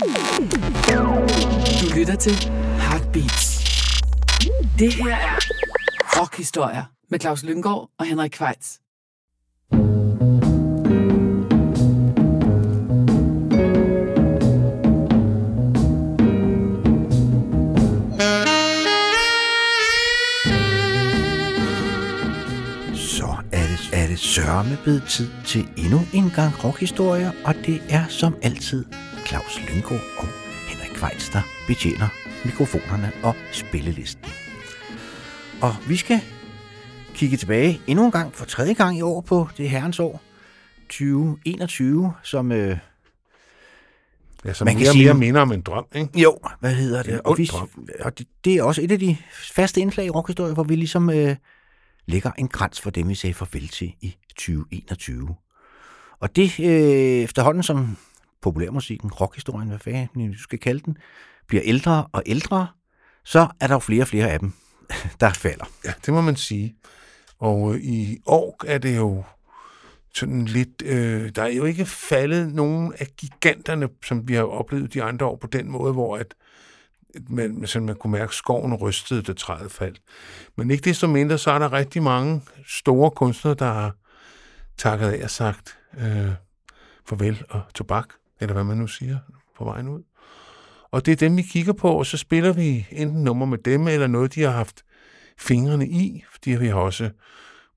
Du lytter til Heartbeats. Det her er Rockhistorier med Claus Lynggaard og Henrik Kvejts. Så er det, er det sørme blevet tid til endnu en gang rockhistorie, og det er som altid Claus Lynggaard og Henrik Kvejts, der betjener mikrofonerne og spillelisten. Og vi skal kigge tilbage endnu en gang for tredje gang i år på det herrens år 2021, som... Øh, Ja, som Man mere kan og sige- mere minder om en drøm, ikke? jo, hvad hedder En det? ond vi, drøm. og det, det er også et af de faste indslag i rockhistorie, hvor vi ligesom øh, lægger en græns for dem, vi sagde farvel til i 2021. Og det øh, efterhånden som populærmusikken, rockhistorien, hvad fanden vi skal kalde den, bliver ældre og ældre, så er der jo flere og flere af dem, der falder. Ja, det må man sige. Og øh, i år er det jo sådan lidt... Øh, der er jo ikke faldet nogen af giganterne, som vi har oplevet de andre år på den måde, hvor at man, sådan man kunne mærke, at skoven rystede, da træet faldt. Men ikke desto mindre, så er der rigtig mange store kunstnere, der har takket af og sagt øh, farvel og tobak, eller hvad man nu siger, på vejen ud. Og det er dem, vi kigger på, og så spiller vi enten nummer med dem, eller noget, de har haft fingrene i, fordi vi har også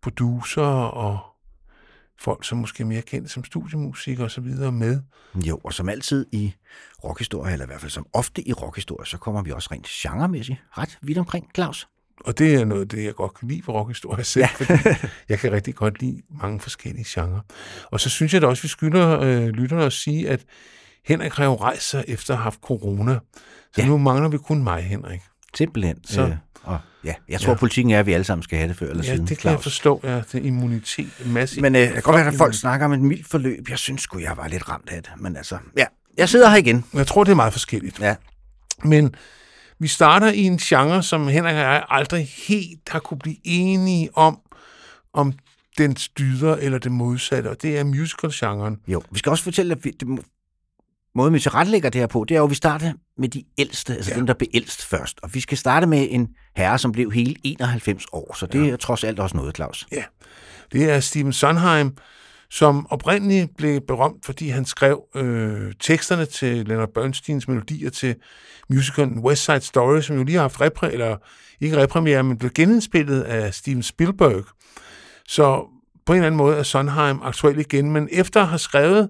producer og folk, som måske er mere kendt som studiemusikere og så videre med. Jo, og som altid i rockhistorie, eller i hvert fald som ofte i rockhistorie, så kommer vi også rent genremæssigt ret vidt omkring, Claus. Og det er noget af det, jeg godt kan lide ved rockhistorie selv, ja. fordi jeg kan rigtig godt lide mange forskellige genrer. Og så synes jeg da også, vi skylder øh, lytterne at sige, at Henrik har jo rejst sig efter at have haft corona. Så Ja. ja. nu mangler vi kun mig, Henrik. Simpelthen. Så- Øh, og ja, jeg tror, ja. Ja. politikken er, at vi alle sammen skal have det før eller Ja, siden. det kan jeg Claus. forstå. Ja, det er immunitet. Massiv. Men øh, jeg kan godt være, at folk snakker om et mildt forløb. Jeg synes sgu, jeg var lidt ramt af det. Men altså, ja, jeg sidder her igen. Jeg tror, det er meget forskelligt. Ja, Men vi starter i en genre, som Henrik og jeg aldrig helt har kunne blive enige om, om den styder eller det modsatte, og det er musical-genren. jo. Vi skal også fortælle, at vi, det, må- måden, vi tilrettelægger det her på, det er jo, at vi starter med de ældste, altså ja. Ja. dem, der blev ældst først. Og vi skal starte med en herre, som blev hele 91 år. Så det er trods alt også noget, Claus. Ja, det er Stephen Sondheim, som oprindeligt blev berømt, fordi han skrev øh, teksterne til Leonard Bernsteins melodier til musicalen West Side Story, som jo lige har haft repre, eller ikke repremiere, men blev genindspillet af Steven Spielberg. Så på en eller anden måde er Sondheim aktuel igen, men efter at have skrevet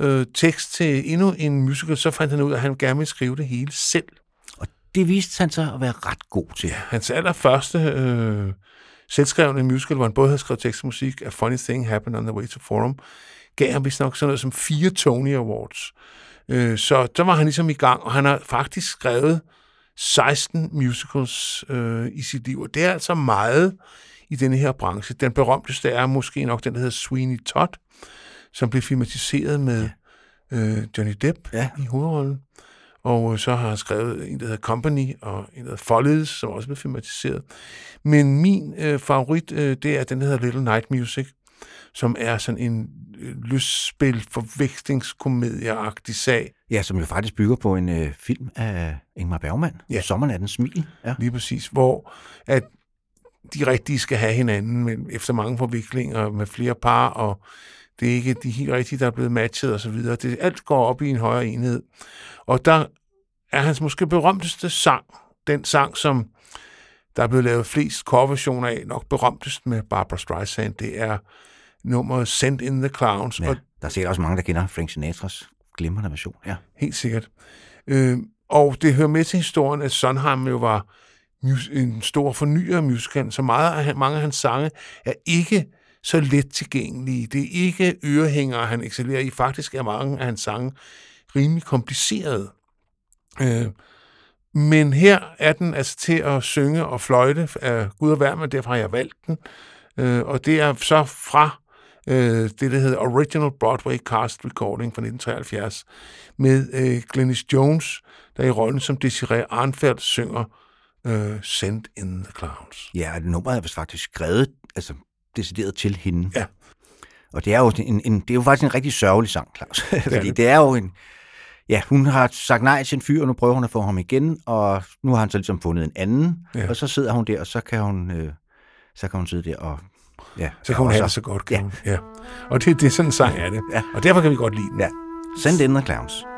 øh, tekst til endnu en musical, så fandt han ud af, at han gerne ville skrive det hele selv. Og det viste han sig at være ret god til. Hans allerførste øh, selvskrevne musical, hvor han både havde skrevet tekst og musik, A Funny Thing Happened on the Way to Forum, gav ham vist nok sådan noget som fire Tony Awards. Øh, så der var han ligesom i gang, og han har faktisk skrevet 16 musicals øh, i sit liv, og det er altså meget i denne her branche. Den berømteste er måske nok den, der hedder Sweeney Todd, som blev filmatiseret med øh, Johnny Depp Ja. i hovedrollen. Og øh, så har han skrevet en, der hedder Company, og en, der hedder Follies, som også blev filmatiseret. Men min øh, favorit, øh, det er den, der hedder Little Night Music, som er sådan en øh, lystspil, forvekslingskomedieagtig sag. Ja, som jo faktisk bygger på en øh, film af Ingmar Bergman. Ja. Sommernattens smil. Ja. Lige præcis, hvor at de rigtige skal have hinanden, men efter mange forviklinger med flere par, og det er ikke de helt rigtige, der er blevet matchet og så videre. Det, alt går op i en højere enhed. Og der er hans måske berømteste sang, den sang, som der er blevet lavet flest coverversioner af, nok berømtest med Barbara Streisand, det er nummeret Send in the Clowns, ja. og Der er sikkert også mange, der kender Frank Sinatras glimrende version. Ja. Helt sikkert. Øh, og det hører med til historien, at Sondheim jo var en stor fornyer af musicalen, så meget af, mange af hans sange er ikke så let tilgængelige. Det er ikke ørehængere, han excellerer i. Faktisk er mange af hans sange rimelig komplicerede. Øh, men her er den altså til at synge og fløjte af Gud og værd, derfor har jeg valgt den. Øh, og det er så fra øh, det, der hedder Original Broadway Cast Recording fra 1973, med øh, Glennis Jones, der i rollen som Desiree Arnfeldt synger øh, Send in the Clowns. Ja, nummeret er faktisk skrevet, altså decideret til hende. Ja. Og det er jo, en, en, det er jo faktisk en rigtig sørgelig sang, Claus. Fordi det. det. er jo en... ja, hun har sagt nej til en fyr, og nu prøver hun at få ham igen, og nu har han så ligesom fundet en anden, Ja. og så sidder hun der, og så kan hun, øh, så kan hun sidde der og... Ja, Så kan hun have det så godt, kan Ja. hun. Ja. Og det, det er sådan en sang er det. Ja. Og derfor kan vi godt lide den. Ja. Send in the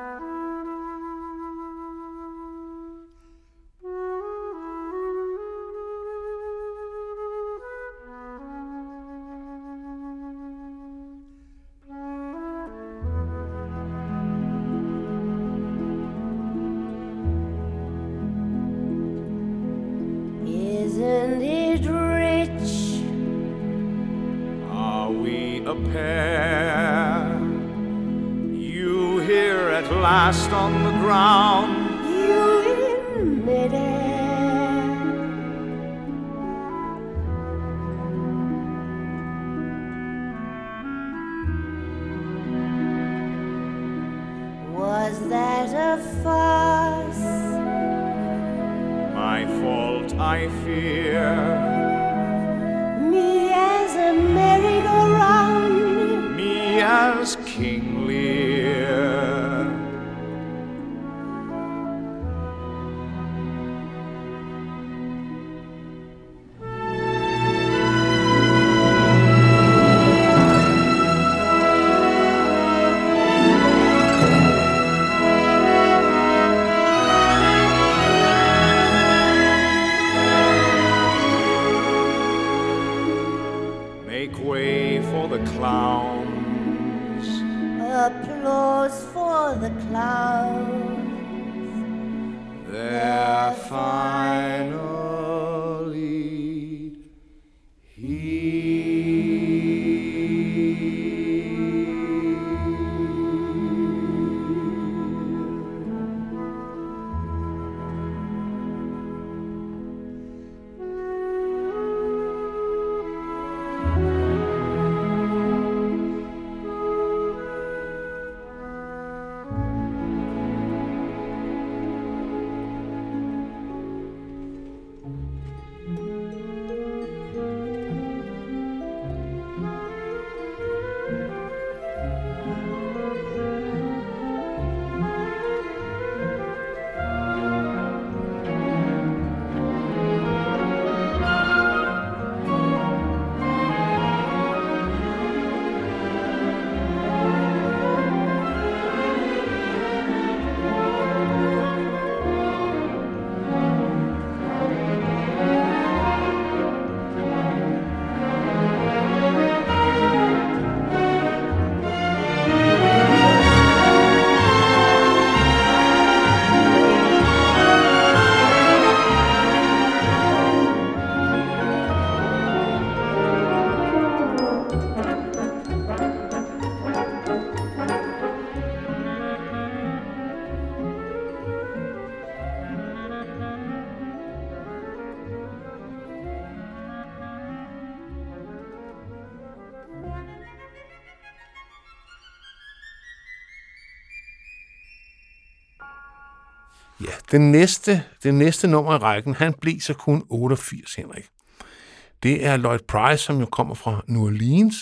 den næste, den næste nummer i rækken, han blev så kun 88, Henrik. Det er Lloyd Price, som jo kommer fra New Orleans,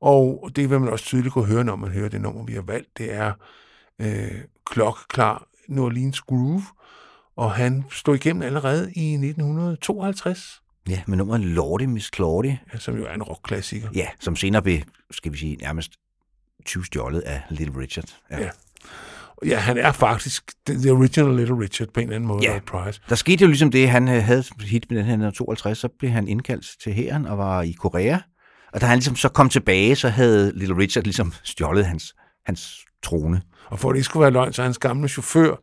og det vil man også tydeligt kunne høre, når man hører det nummer, vi har valgt. Det er øh, klokkeklar New Orleans Groove, og han stod igennem allerede i 1952, Ja, med nummeret Lordy Miss Claudy. ja, som jo er en rockklassiker. Ja, som senere blev, skal vi sige, nærmest 20 stjålet af Little Richard. Ja. Ja, han er faktisk the original Little Richard på en eller anden måde, Ja. Lloyd Price. Der skete jo ligesom det, han øh, havde hit med den her 1952, så blev han indkaldt til hæren og var i Korea. Og da han ligesom så kom tilbage, så havde Little Richard ligesom stjålet hans, hans trone. Og for at det ikke skulle være løgn, så hans gamle chauffør,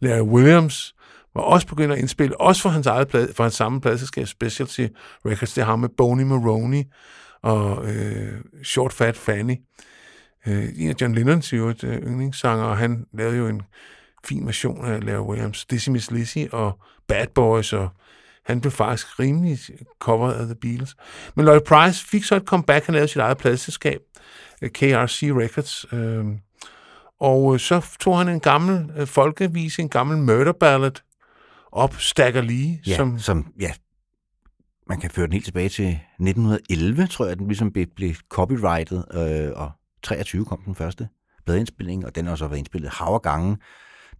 Larry Williams, var også begyndt at indspille, også for hans eget plade, for hans samme pladselskab Specialty Records, det har med Boney Maroney og øh, Short Fat Fanny. Øh, en af John Lennons jo et øh, yndlingssanger, og han lavede jo en fin version af Larry Williams, Dizzy Miss Lizzy og Bad Boys, og han blev faktisk rimelig coveret af The Beatles. Men Lloyd Price fik så et comeback, han lavede sit eget pladselskab, øh, KRC Records, øh, og øh, så tog han en gammel øh, folkevise, en gammel murder ballad op, Stagger Lee, Ja, som, som, som, ja, man kan føre den helt tilbage til 1911, tror jeg, den ligesom blev, blev copyrightet, øh, og 23 kom den første bladindspilning, og den har så været indspillet hav gange.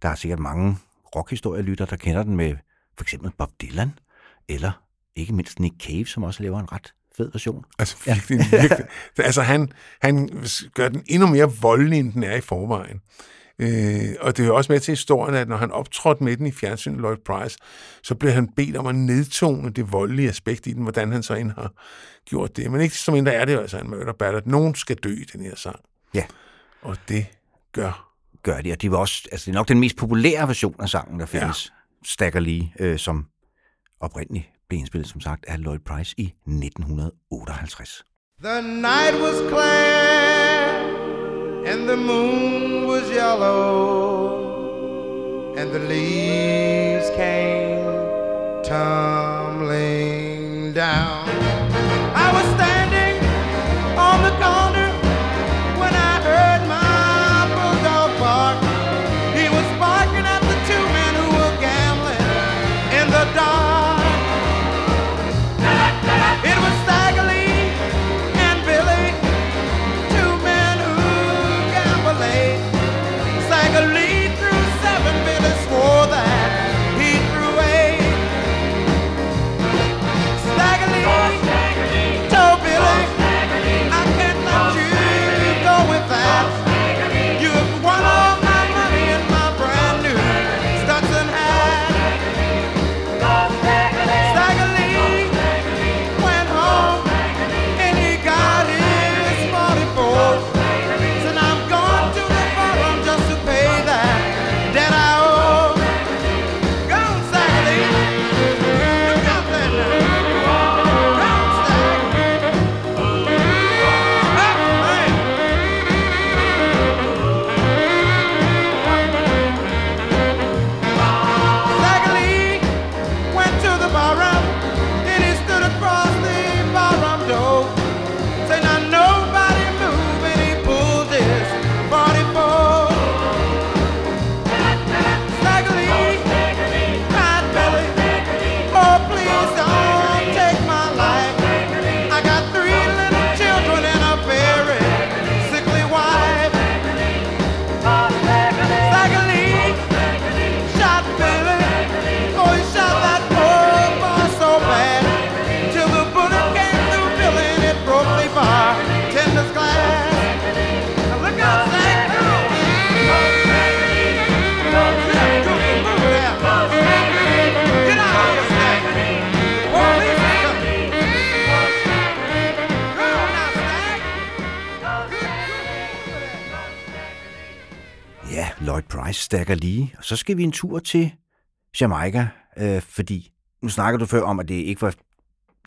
Der er sikkert mange rockhistorielytter, der kender den med for eksempel Bob Dylan, eller ikke mindst Nick Cave, som også laver en ret fed version. Altså, virkelig, ja. virkelig. altså han, han gør den endnu mere voldelig, end den er i forvejen. Øh, og det er jo også med til historien, at når han optrådte med den i fjernsynet Lloyd Price, så blev han bedt om at nedtone det voldelige aspekt i den, hvordan han så end har gjort det. Men ikke som mindre er det jo altså en murder ballad. Nogen skal dø i den her sang. Ja. Og det gør. Gør de, og det var også, altså det er nok den mest populære version af sangen, der findes. Ja. Stagger Lee, øh, som oprindeligt blev indspillet, som sagt, af Lloyd Price i 1958. The night was clear and the moon was yellow and the leaves came tumbling down. Så skal vi en tur til Jamaica, øh, fordi nu snakker du før om, at det ikke var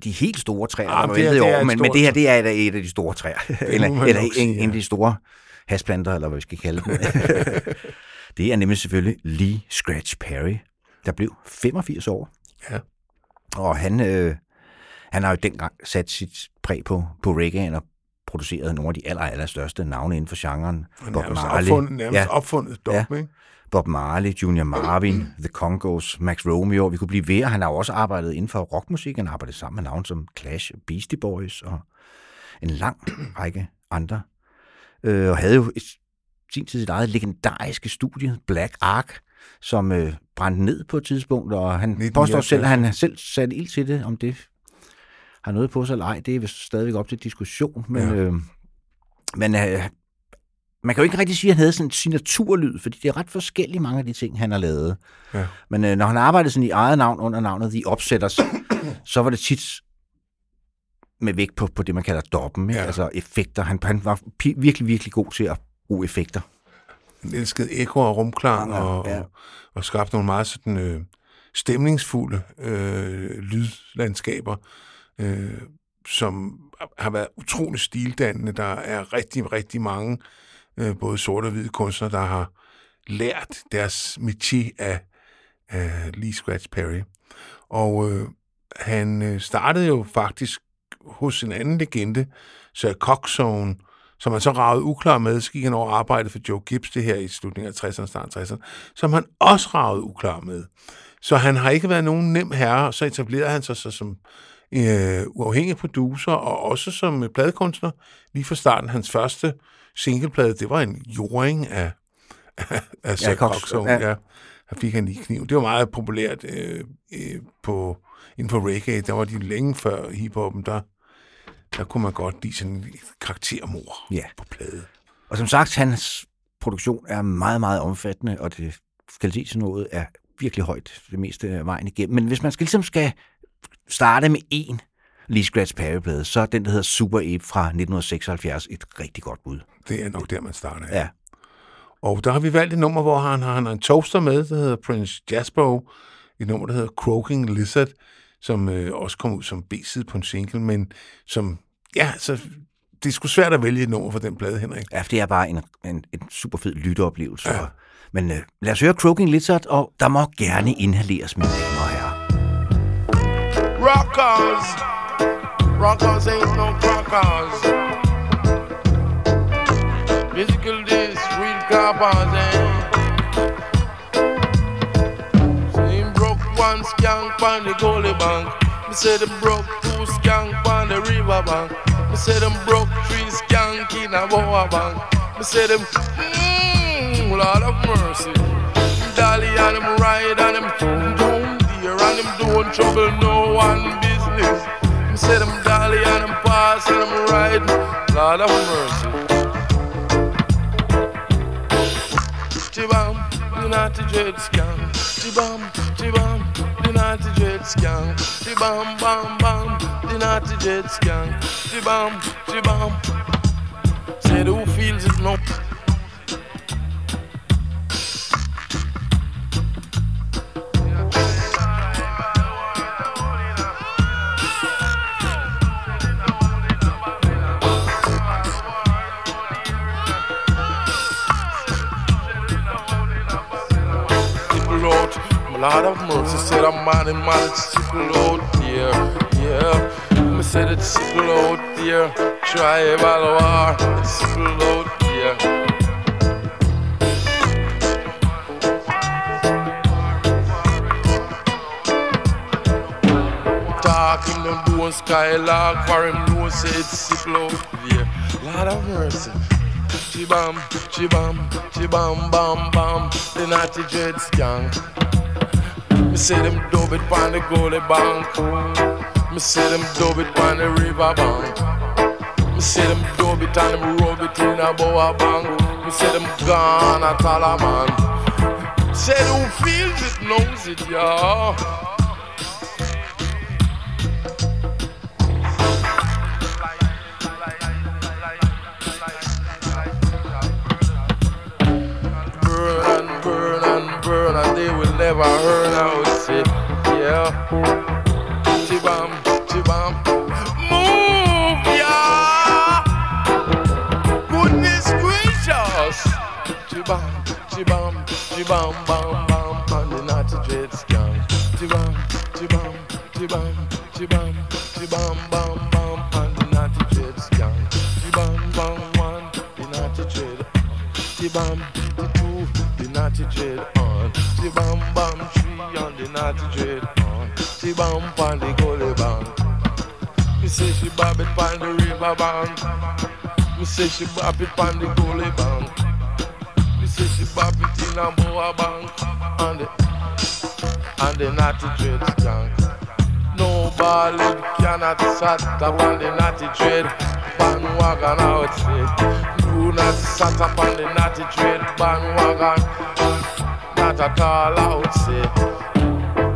de helt store træer, Ah, der var det det er over, et men, men stort det her, det er da et af de store træer. eller eller en, sige, en af de store hasplanter, eller hvad vi skal kalde dem. det er nemlig selvfølgelig Lee Scratch Perry, der blev 85 år. Ja. Og han, øh, han har jo dengang sat sit præg på, på reggae og produceret nogle af de aller, aller største navne inden for genren. Han er opfundet, nærmest ja, opfundet dog, Ja. ja. ikke? Bob Marley, Junior Marvin, The Congos, Max Romeo. Vi kunne blive ved, og han har også arbejdet inden for rockmusik. Han har arbejdet sammen med navne som Clash, Beastie Boys og en lang række andre. Øh, og havde jo i sin tid sit eget legendariske studie, Black Ark, som øh, brændte ned på et tidspunkt, og han 1969. påstår selv, at han selv satte ild til det, om det har noget på sig eller ej. Det er vist stadigvæk op til diskussion, men, ja. øh, men øh, man kan jo ikke rigtig sige, at han havde sådan en signaturlyd, fordi det er ret forskellige mange af de ting, han har lavet. Ja. Men øh, når han arbejdede sådan i eget navn under navnet The Upsetters, så var det tit med vægt på, på det, man kalder doppen, ikke? Ja. altså effekter. Han, han var virkelig, virkelig god til at bruge effekter. Han elskede ekko og rumklang, Ja, og, ja. og, og skabte nogle meget sådan, øh, stemningsfulde øh, lydlandskaber, øh, som har været utrolig stildannende. Der er rigtig, rigtig mange, øh, Øh, både sorte og hvide kunstnere, der har lært deres métier af, af Lee Scratch Perry. Og øh, han øh, startede jo faktisk hos en anden legende, Sir Coxone, som han så ragede uklar med, så gik han over arbejdet for Joe Gibbs, det her i slutningen af 60'erne, start 60'erne, som han også ragede uklar med. Så han har ikke været nogen nem herre, og så etablerede han sig så som øh, uafhængig producer og også som øh, pladekunstner. Lige fra starten, hans første singleplade, det var en jording af, af, af Zac Cox, Coxon. ja. Ja. Han fik han lige kniv. Det var meget populært øh, øh, på, inden for reggae. Der var de længe før hiphoppen, der, der kunne man godt lide sådan en karaktermor Ja. på plade. Og som sagt, hans produktion er meget, meget omfattende, og det kvalitetsniveauet er virkelig højt det meste af vejen igennem. Men hvis man skal, ligesom skal starte med en Lee Scratch Perry-plade, så er den, der hedder Super Ape fra 1976 et rigtig godt bud. Det er nok der, man starter. Ja. Og der har vi valgt et nummer, hvor han har, han har en toaster med, der hedder Prince Jasper. Et nummer, der hedder Croaking Lizard, som øh, også kom ud som B-side på en single, men som, ja, så det er sgu svært at vælge et nummer for den plade, Henrik. Ja, for det er bare en, en, en super fed lytteoplevelse. Ja. Men øh, lad os høre Croaking Lizard, og der må gerne inhaleres, mine damer og herrer. Rockers. Rockers ain't no crackers. Physical this, real coppers, eh? Say him broke one skank on the goalie bank. Me say them broke two skank on the river bank. Me say them broke three skank in a boa bank. Me say them, mmm, Lord of mercy. Dolly and them ride and them down there and them don't trouble no one business. Say them dolly and them pass and them ride, Lord of mercy. Chibam, the naughty dread scam. Chibam, chibam, the naughty dread scam. Chibam, bam, bam, the naughty dread scam. Chibam, chibam. Said who feels it no? Lord of mercy, said I'm man, it's sickle out, yeah, yeah. Me said it's sickle out, yeah. Tribal war, it's sickle out, yeah. Talking them doing skylark for him know say it's sickle out, yeah. Lord of mercy. Chibam, chibam, chibam, bam, bam, the naughty dread skank. Me say them dub it pon the goalie bank. Me say them dub it pon the river bank. Me say them dub it and them rub it in a boa bank. Me say them gone at all a man. Say who feels it knows it, yeah. Burn and they will never earn out it. Yeah. Chibam, chibam. Move, yeah. Goodness gracious. Chibam, chibam, chibam, bam, bam, and the naughty dread scam. Chibam, chibam, chibam, chibam, chibam, bam, bam, and the bam, one, the dread bam, the two, the naughty dread on. The bam bam three on the naughty dread on. The bam on the goalie bank. Me say she bob it on the river bank. Me say she bob it on the goalie bank. Me say she bob it in a boa bank. And the and the naughty dread. No ballad cannot sat up on the naughty dread bandwagon outside. Do not sat up on the naughty dread bandwagon. Not at all outside.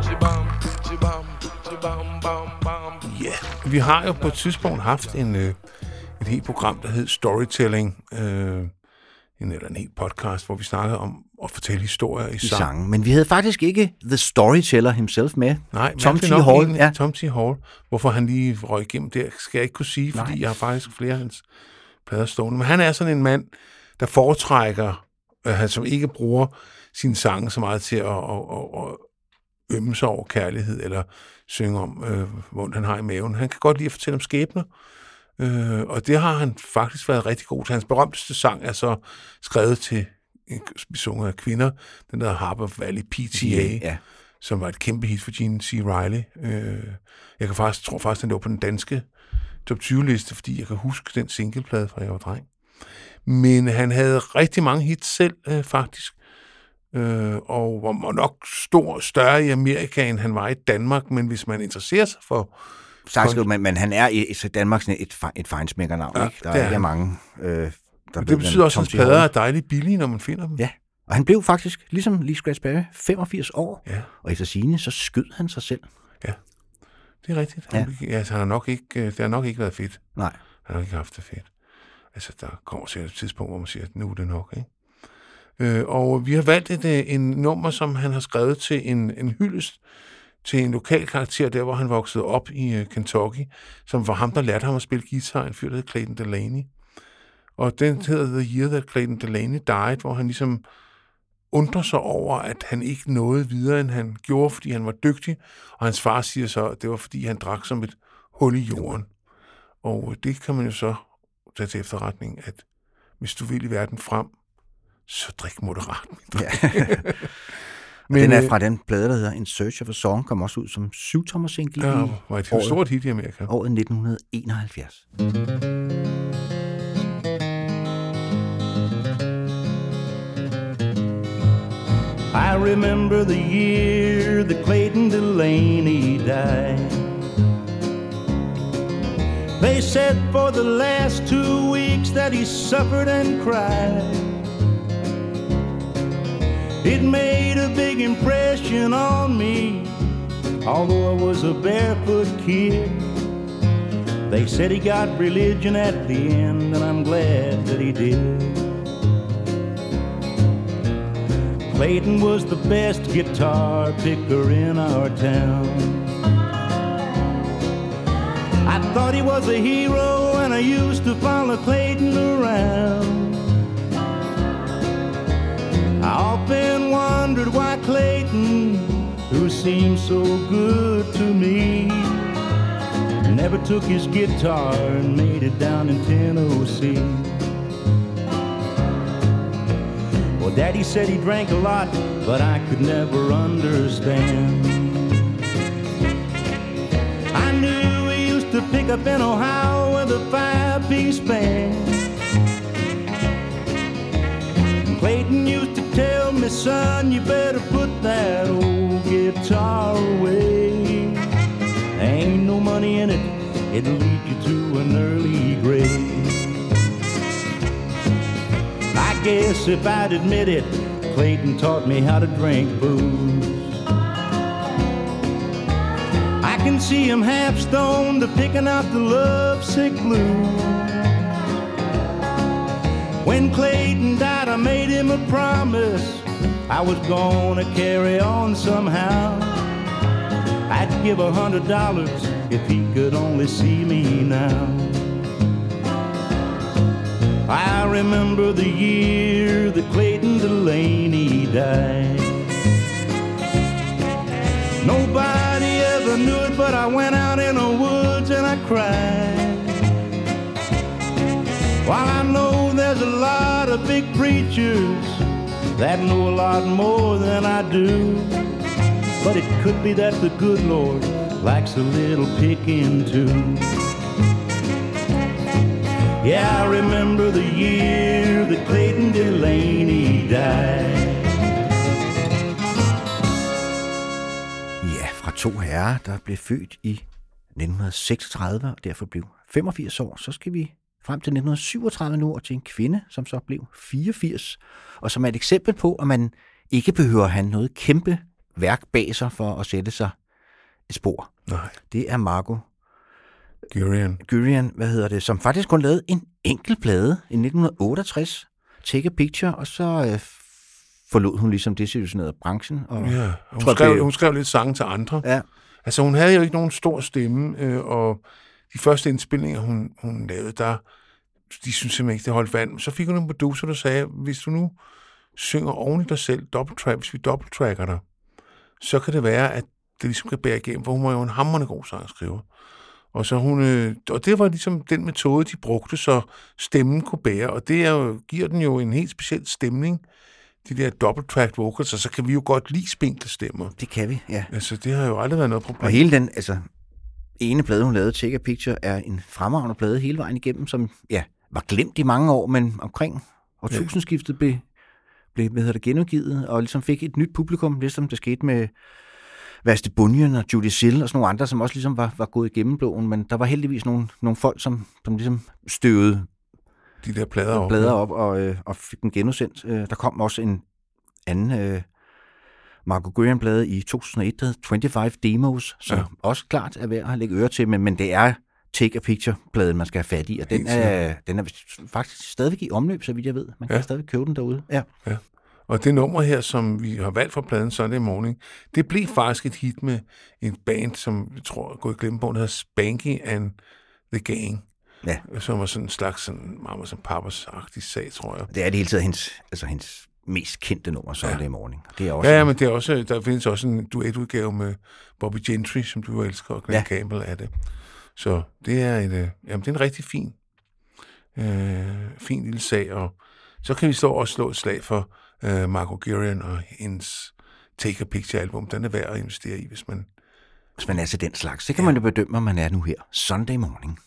Chibam, chibam, chibam, bam, bam. Ja, vi har jo på et tidspunkt haft en, øh, et helt program, der hed Storytelling, øh, en, eller en helt podcast, hvor vi snakkede om at fortælle historier i, i sang. sangen. Men vi havde faktisk ikke The Storyteller himself med. Nej, Tom T. Hall. egentlig Ja. Tom T. Hall. Hvorfor han lige røg igennem der, skal jeg ikke kunne sige, fordi Nej. jeg har faktisk flere af hans plader stående. Men han er sådan en mand, der foretrækker, øh, han som ikke bruger sine sange så meget til at, at, at, at ømme sig over kærlighed, eller synge om, øh, hvor han har i maven. Han kan godt lide at fortælle om skæbner, øh, og det har han faktisk været rigtig god til. Hans berømteste sang er så skrevet til, vi sunger af kvinder, den der Harper Valley PTA, Ja. som var et kæmpe hit for Gene C. Riley. Øh, jeg kan faktisk, tror faktisk, den lå på den danske top 20-liste, fordi jeg kan huske den singleplade fra jeg var dreng. Men han havde rigtig mange hits selv, øh, faktisk. Øh, og var nok stor, større i Amerika, end han var i Danmark. Men hvis man interesserer sig for... Sagt, men, men han er i i Danmark sådan et, et fejnsmækkernavn, Ja, ja, ikke? Der er er mange, øh, der Det betyder også, at hans plader er dejligt billige, når man finder dem. Ja. Og han blev faktisk, ligesom Lee Scratch Perry, 85 år. Ja. Og efter sigende, så skød han sig selv. Det er rigtigt. Han, ja. Altså, han har nok ikke, øh, det har nok ikke været fedt. Nej. Han har ikke haft det fedt. Altså, der kommer sikkert et tidspunkt, hvor man siger, at nu er det nok, ikke? Øh, og vi har valgt et, øh, en nummer, som han har skrevet til en, en hyldest til en lokal karakter, der hvor han voksede op i uh, Kentucky, som var ham, der lærte ham at spille guitar, en fyr, der hed Clayton Delaney. Og den hedder The Year That Clayton Delaney Died, hvor han ligesom undrer sig over, at han ikke nåede videre, end han gjorde, fordi han var dygtig. Og hans far siger så, at det var, fordi han drak som et hul i jorden. Og øh, det kan man jo så tage til efterretning, at hvis du vil i verden frem, så drik moderat. min dreng. Ja. Men, den er øh, fra den plade, der hedder In Search of a Song, kom også ud som syvtommer single Ja, i var et året. stort hit i Amerika. året 1971. I remember the year that Clayton Delaney died. They said for the last two weeks that he suffered and cried. It made a big impression on me, although I was a barefoot kid. They said he got religion at the end, and I'm glad that he did. Clayton was the best guitar picker in our town. I thought he was a hero, and I used to follow Clayton around. I often wondered why Clayton, who seemed so good to me, never took his guitar and made it down in Tennessee. Well, Daddy said he drank a lot, but I could never understand. I knew he used to pick up in Ohio with a five-piece band. And Clayton used to tell me, son, you better put that old guitar away. Ain't no money in it, it'll lead you to an early grave. I guess if I'd admit it, Clayton taught me how to drink booze. I can see him half stoned to picking out the lovesick blues. When Clayton died, I made him a promise I was gonna carry on somehow. I'd give a hundred dollars if he could only see me now. I remember the year that Clayton Delaney died. Nobody ever knew it, but I went out in the woods and I cried. While I know there's a lot of big preachers that know a lot more than I do, but it could be that the good Lord likes a little picking too. Yeah, I remember the year that Clayton Delaney died. Ja, fra to herrer, der blev født i 1936 og derfor blev 85 år. Så skal vi frem til 1937 nu, og til en kvinde, som så blev 84, og som er et eksempel på, at man ikke behøver at have noget kæmpe værk bag sig for at sætte sig et spor. Nej, Det er Margot Gurian. Gurian, hvad hedder det, som faktisk kun lavede en enkelt plade i 1968, Take a Picture, og så øh, forlod hun ligesom desillusionerede branchen. Og, Ja, og hun, Tror skrev, det- hun skrev lidt sange til andre. ja, Altså, hun havde jo ikke nogen stor stemme, øh, og de første indspilninger, hun, hun lavede, der, de synes simpelthen ikke, det holdt vand. Så fik hun en producer, der sagde, hvis du nu synger oven i dig selv, dobbelttrack, hvis vi dobbelttracker dig, så kan det være, at det ligesom kan bære igennem, for hun var jo en hammerende god sangskriver. Og, så hun, øh, og det var ligesom den metode, de brugte, så stemmen kunne bære, og det er jo, giver den jo en helt speciel stemning de der double-track vocals, og så kan vi jo godt lide spinkle stemmer. Det kan vi, ja. Altså, det har jo aldrig været noget problem. Og hele den, altså, ene plade, hun lavede, Take a Picture, er en fremragende plade hele vejen igennem, som, ja, var glemt i mange år, men omkring årtusindskiftet blev, blev hvad hedder det, genudgivet, og ligesom fik et nyt publikum, ligesom det skete med Vaste Bunyan og Judy Sill og sådan nogle andre, som også ligesom var, var gået igennem blåen, men der var heldigvis nogle, nogle folk, som, som ligesom støvede de der plader op. blader op og, øh, og fik den genudsendt. Øh, der kom også en anden øh, Marco Gurian-plade i 2001, der hed 25 Demos, som Ja. ja. også klart er værd at lægge øre til, men, men det er Take a Picture-pladen, man skal have fat i, og den er, den er faktisk stadigvæk i omløb, så vidt jeg ved. Man kan Ja. stadigvæk købe den derude. Ja. Og det nummer her, som vi har valgt fra pladen Sunday Morning, det blev faktisk et hit med en band, som jeg tror gået i glemmebogen, der hedder Spanky and the Gang. Ja. Som var sådan en slags sådan, meget som pappers-agtig sag, tror jeg. Det er det hele taget hendes, altså hendes mest kendte nummer, Sunday ja. Morning. Det er også Ja, ja, en- men det er også, der findes også en duetudgave med Bobby Gentry, som du elsker, og Glenn ja. Campbell er det. Så det er, et, øh, jamen, det er en rigtig fin, øh, fin lille sag, og så kan vi stå og slå et slag for øh, Marco Gurian og hendes Take a Picture album. Den er værd at investere i, hvis man... hvis man er til den slags. Det kan ja. man jo bedømme, om man er nu her. Sunday Morning.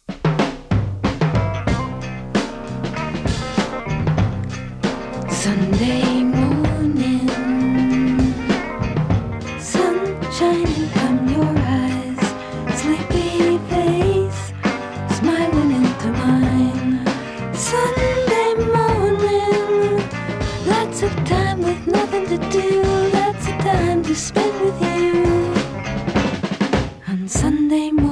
Sunday morning, sunshine from your eyes, sleepy face smiling into mine. Sunday morning, lots of time with nothing to do, lots of time to spend with you. On Sunday morning.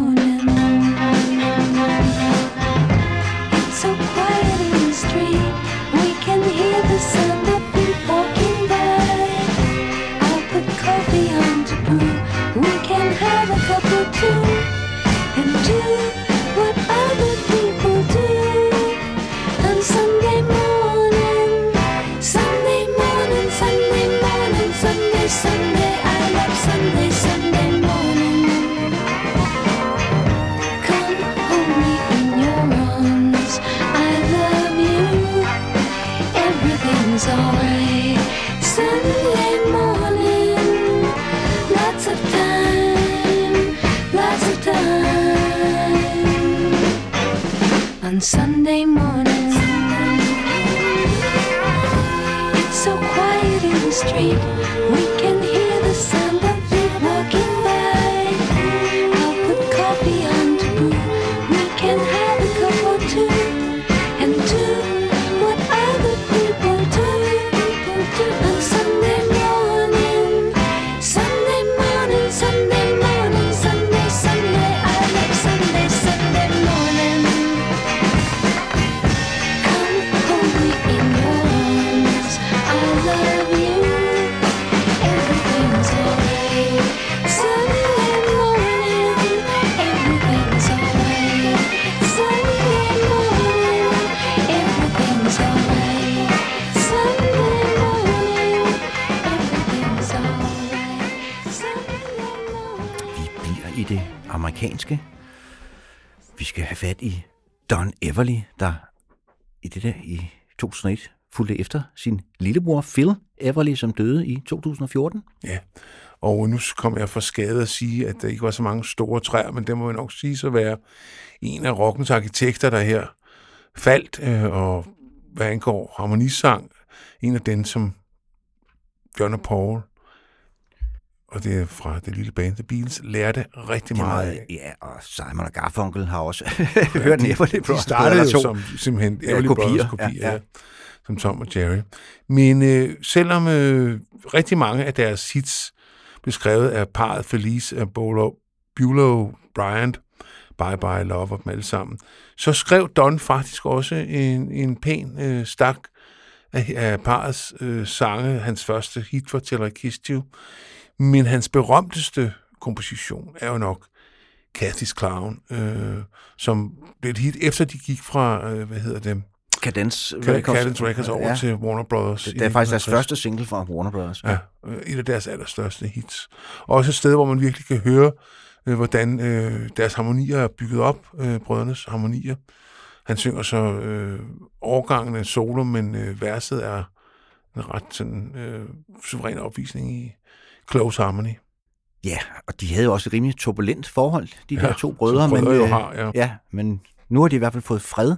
Sunday morning. It's so quiet in the street. Beverly, der i det der i 2001 fulgte efter sin lillebror Phil Everly, som døde i 2014. Ja, og nu kommer jeg for skade at sige, at der ikke var så mange store træer, men det må jeg nok sige så være en af rockens arkitekter, der her faldt, øh, og hvad angår harmonisang, en af dem, som John og Paul, og det er fra det lille band The Beatles, lærte rigtig meget meget, af. ja, og Simon og Garfunkel har også hørt en Everly De Brothers startede plade jo som simpelthen Ja, Everly kopier, Brothers kopier, ja, ja, ja. som Tom og Jerry. Men øh, selvom øh, rigtig mange af deres hits blev skrevet af parret Felice af Bolo, Bulow Bryant, Bye Bye Love og dem alle sammen, så skrev Don faktisk også en, en pæn øh, stak af, af parrets øh, sange. Hans første hit var Till I Kissed You. Men hans berømteste komposition er jo nok Cathy's Clown, øh, som blev et hit efter de gik fra, øh, hvad hedder det, Cadence Records, Cadence Records over ja. til Warner Brothers. Det, det er faktisk deres 1960. første single fra Warner Brothers. Ja, øh, et af deres allerstørste hits. Også et sted, hvor man virkelig kan høre, øh, hvordan øh, deres harmonier er bygget op, øh, brødrenes harmonier. Han synger så øh, overgangene solo, men øh, verset er en ret sådan, øh, suveræn opvisning i close harmony. Ja, og de havde jo også et rimelig turbulent forhold, de Ja, der to brødre. brødre men, jo øh, har, ja. ja. men nu har de i hvert fald fået fred.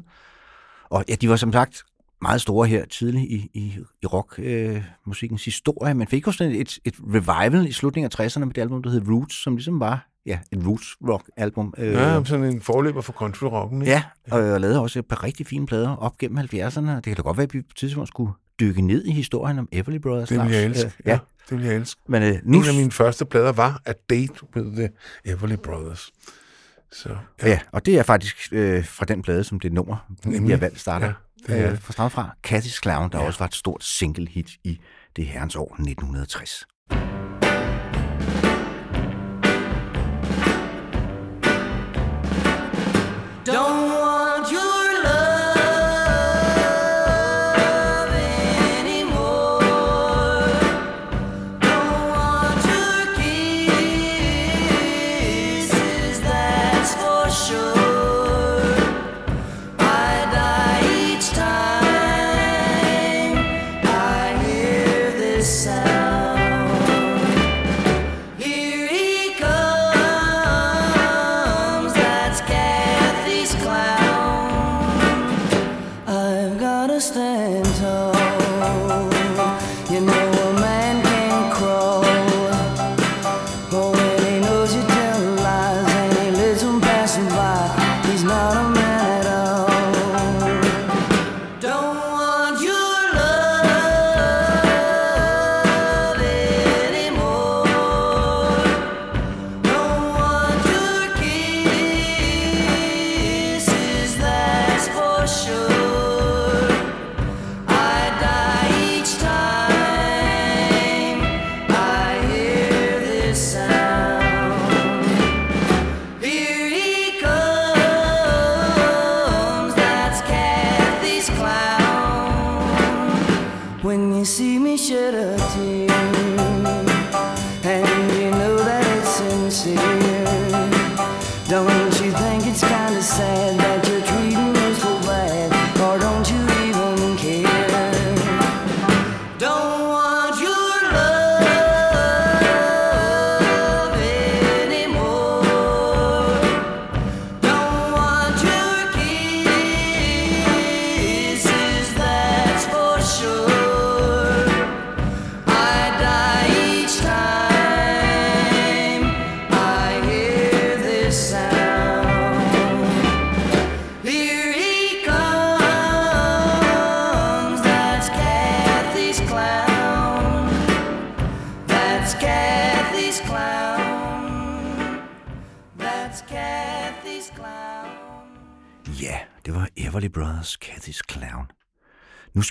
Og ja, de var som sagt meget store her tidligt i, i, i rockmusikkens øh, historie, men fik jo sådan et, et revival i slutningen af 60'erne med det album, der hed Roots, som ligesom var ja, et roots rock album. Øh, Ja, sådan en forløber for country rocken. ikke? Ja, og jeg lavede også et par rigtig fine plader op gennem 70'erne. Det kan da godt være, at vi på et tidspunkt skulle dykke ned i historien om Everly Brothers. Det vil jeg elske. Øh, ja. det vil jeg elske. Men øh, nu, En af mine første plader var A Date with the Everly Brothers. Så, ja. ja, og det er faktisk øh, fra den plade, som det nummer, Nemlig. jeg valgte starter. Ja, det er øh, fra start fra Cathy's Clown, der ja. også var et stort single hit i det herrens år 1960.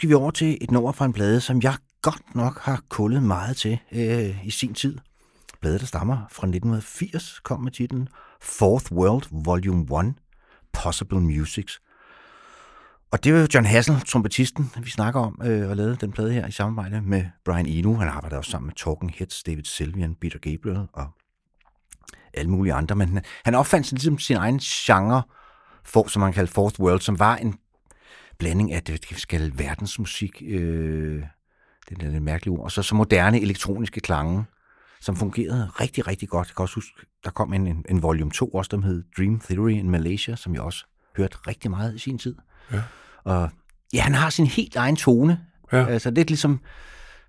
skal vi over til et nummer fra en plade, som jeg godt nok har kullet meget til øh, i sin tid. Bladet, der stammer fra 1980, kom med titlen Fourth World Volume 1, Possible Musics. Og det var jo John Hassel, trompetisten, vi snakker om, øh, og lavede den plade her i samarbejde med Brian Eno. Han arbejder også sammen med Talking Heads, David Sylvian, Peter Gabriel og alle mulige andre. Men han, opfandt sådan ligesom sin egen genre, for, som man kalder Fourth World, som var en blanding af, det skal verdensmusik, øh, det er lidt mærkeligt ord, og så, så moderne elektroniske klange, som fungerede rigtig, rigtig godt. Jeg kan også huske, der kom en, en, en volume 2 også, der hed Dream Theory in Malaysia, som jeg også hørte rigtig meget i sin tid. Ja. Og ja, han har sin helt egen tone. Ja. Altså, det er ligesom,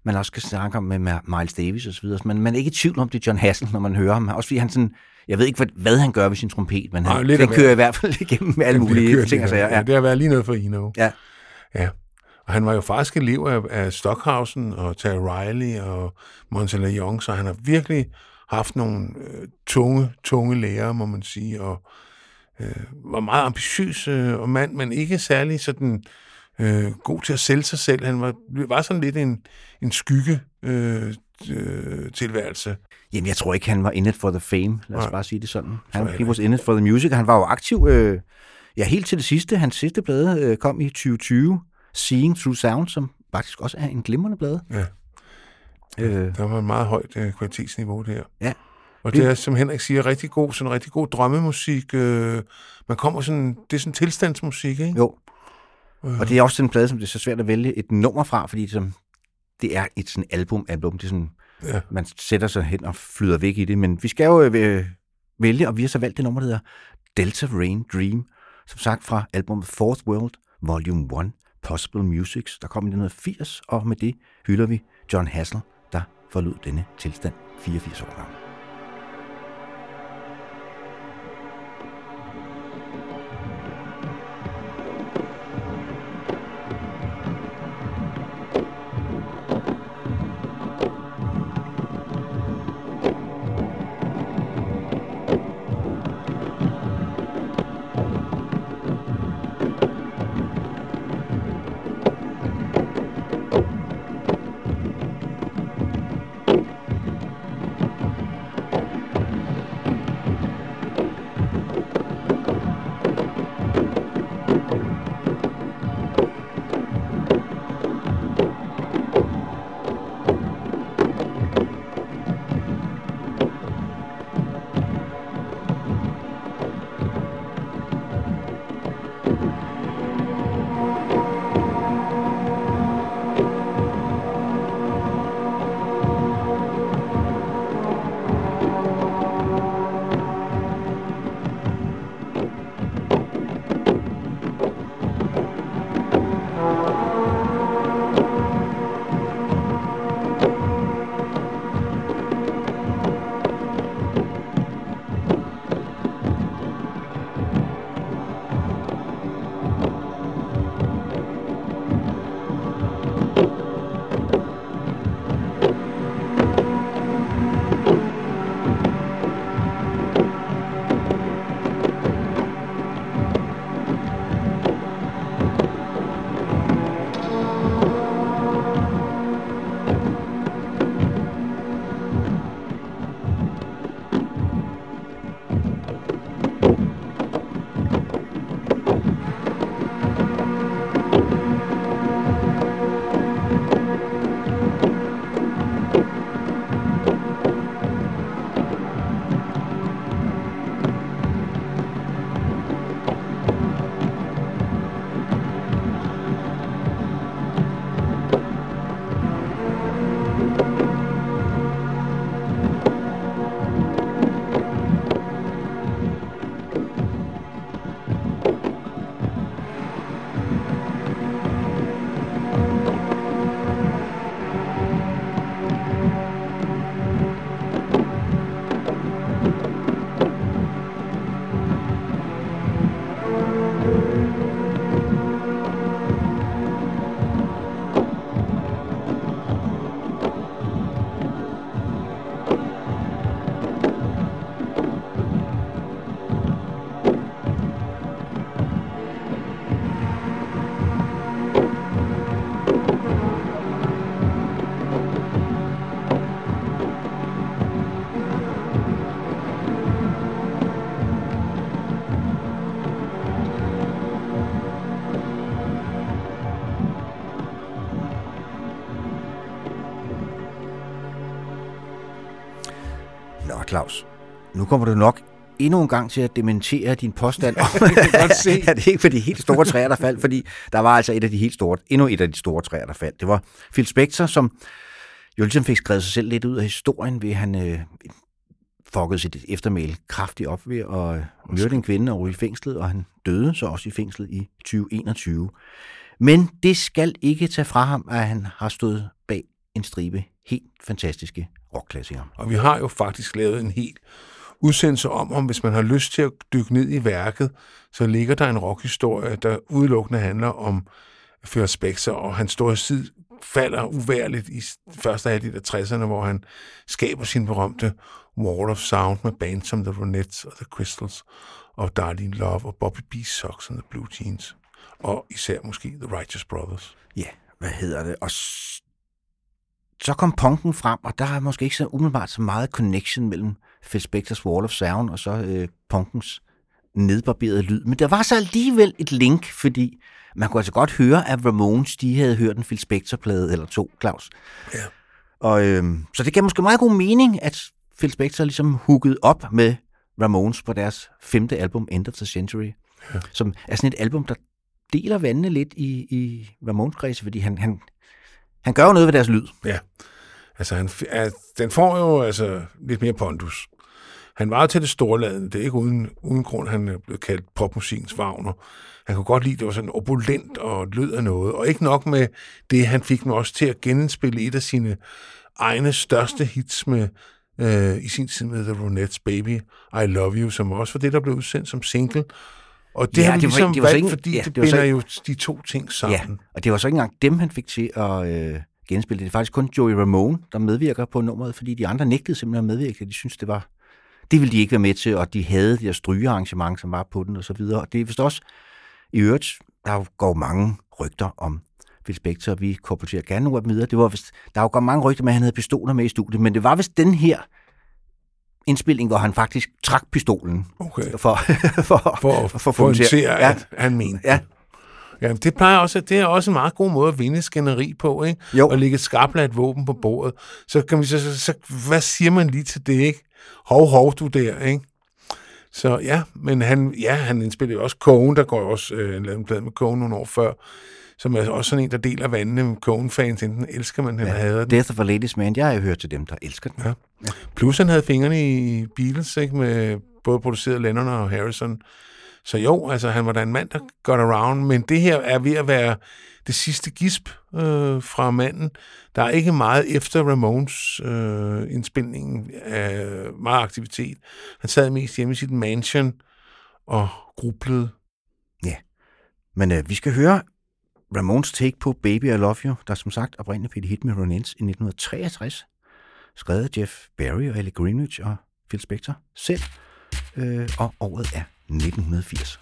man også kan snakke om med Miles Davis og så videre, men man er ikke i tvivl om, det er John Hassel, når man hører ham. Også fordi han sådan, jeg ved ikke, hvad, hvad han gør ved sin trompet, men Nej, han, lidt den kører i hvert fald igennem alle mulige ting og sager. Ja, Ja. det har været lige noget for Eno. Ja. Ja. Og han var jo faktisk elev af, af Stockhausen og Terry Riley og Montella Young, så han har virkelig haft nogle øh, tunge, tunge lærere, må man sige, og øh, var meget ambitiøs øh, og mand, men ikke særlig sådan øh, god til at sælge sig selv. Han var, var sådan lidt en, en skygge øh, øh, tilværelse. Jamen, jeg tror ikke, han var in it for the fame. Lad os Nej. bare sige det sådan. Så Han, er he was in it for the music, og han var jo aktiv, øh, ja, helt til det sidste. Hans sidste plade øh, kom i 2020, Seeing Through Sound, som faktisk også er en glimrende plade. Ja. Øh, Der var et meget højt øh, kvalitetsniveau der. Ja. Og Det- det er, som Henrik siger, rigtig god, sådan rigtig god drømmemusik. Øh, man kommer sådan, det er sådan tilstandsmusik, ikke? jo. Og det er også en plade, som det er så svært at vælge et nummer fra, fordi som det er et sådan album-album. Det er sådan, Ja. man sætter sig hen og flyder væk i det. Men vi skal jo øh, vælge, og vi har så valgt det nummer, der hedder Delta Rain Dream. Som sagt fra albumet Fourth World, Volume 1, Possible Musics, der kom i 1980. Og med det hylder vi John Hassel, der forlod denne tilstand 84 år gammel. Kommer du nok endnu en gang til at dementere din påstand om, at det ikke var de helt store træer, der faldt, fordi der var altså et af de helt store, endnu et af de store træer, der faldt. Det var Phil Spector, som jo ligesom fik skrevet sig selv lidt ud af historien, ved han øh, fuckede sit eftermæl kraftigt op ved at øh, myrde en kvinde og i fængslet, og han døde så også i fængslet i 2021. Men det skal ikke tage fra ham, at han har stået bag en stribe helt fantastiske rockklassikere. Og vi har jo faktisk lavet en helt udsendelse om, om hvis man har lyst til at dykke ned i værket, så ligger der en rockhistorie, der udelukkende handler om Fører Spekser, og hans store tid falder uværligt i første halvdel af 60'erne, hvor han skaber sin berømte Wall of Sound med bands som The Ronettes og The Crystals, og Darlene Love og Bobby B. Socks and The Blue Jeans, og især måske The Righteous Brothers. Ja, hvad hedder det? Og så kom punken frem, og der er måske ikke så umiddelbart så meget connection mellem Phil Spectors Wall of Sound og så øh, punkens nedbarberede lyd. Men der var så alligevel et link, fordi man kunne altså godt høre, at Ramones, de havde hørt en Phil Spector-plade eller to, Claus. Ja. Og, øh, så det gav måske meget god mening, at Phil Spector ligesom hookede op med Ramones på deres femte album, End of the Century, ja. som er sådan et album, der deler vandene lidt i, i Ramones-kredse, fordi han, han, Han gør jo noget ved deres lyd. Ja. Altså, han, den får jo altså lidt mere pondus. Han var til det storladende. Det er ikke uden, uden grund, han blevet kaldt popmusikens Wagner. Han kunne godt lide, det var sådan opulent og lød af noget. Og ikke nok med det, han fik mig også til at genspille et af sine egne største hits med, øh, i sin tid med The Ronettes Baby, I Love You, som også var det, der blev udsendt som single. Og det Ja, har vi ligesom det var så valgt, ikke- fordi ja, det, det binder ikke- jo de to ting sammen. Ja, og det var så ikke engang dem, han fik til at øh, genspille. Det er faktisk kun Joey Ramone, der medvirker på nummeret, fordi de andre nægtede simpelthen at medvirke. De synes det var... Det ville de ikke være med til, og de havde det der strygearrangement, som var på den, og så videre. Og det er vist også... I øvrigt, der går mange rygter om Phil Spector, vi korporterer gerne nogle af dem videre. Det var vist, der går mange rygter med, at han havde pistoler med i studiet, men det var vist den her indspilning, hvor han faktisk trak pistolen Okay. for, for, For, for, for få dem at ja, at han mente. Ja. Ja, det plejer også, det er også en meget god måde at vinde skænderi på, ikke? Jo. At lægge et skarpladt våben på bordet. Så kan vi så, så, så, hvad siger man lige til det, ikke? Hov, hov, du der, ikke? Så ja, men han, ja, han indspillede også Cohen, der går jo også øh, en lavet en plade med Cohen nogle år før, som er også sådan en, der deler vandene med Cohen-fans, enten elsker man eller hader den. Death of a Ladies Man, jeg har hørt til dem, der elsker den. Ja. Plus han havde fingrene i Beatles, ikke? Med både produceret Lennon og Harrison. Så jo, altså han var da en mand, der got around, men det her er ved at være det sidste gisp øh, fra manden. Der er ikke meget efter Ramones øh, indspilningen af meget aktivitet. Han sad mest hjemme i sit mansion og grublede. Men øh, vi skal høre Ramones take på Baby I Love You, der som sagt oprindeligt blev et hit med Ronettes i 1963, skrevet af Jeff Barry og Ellie Greenwich og Phil Spector selv, øh, og året er 1980.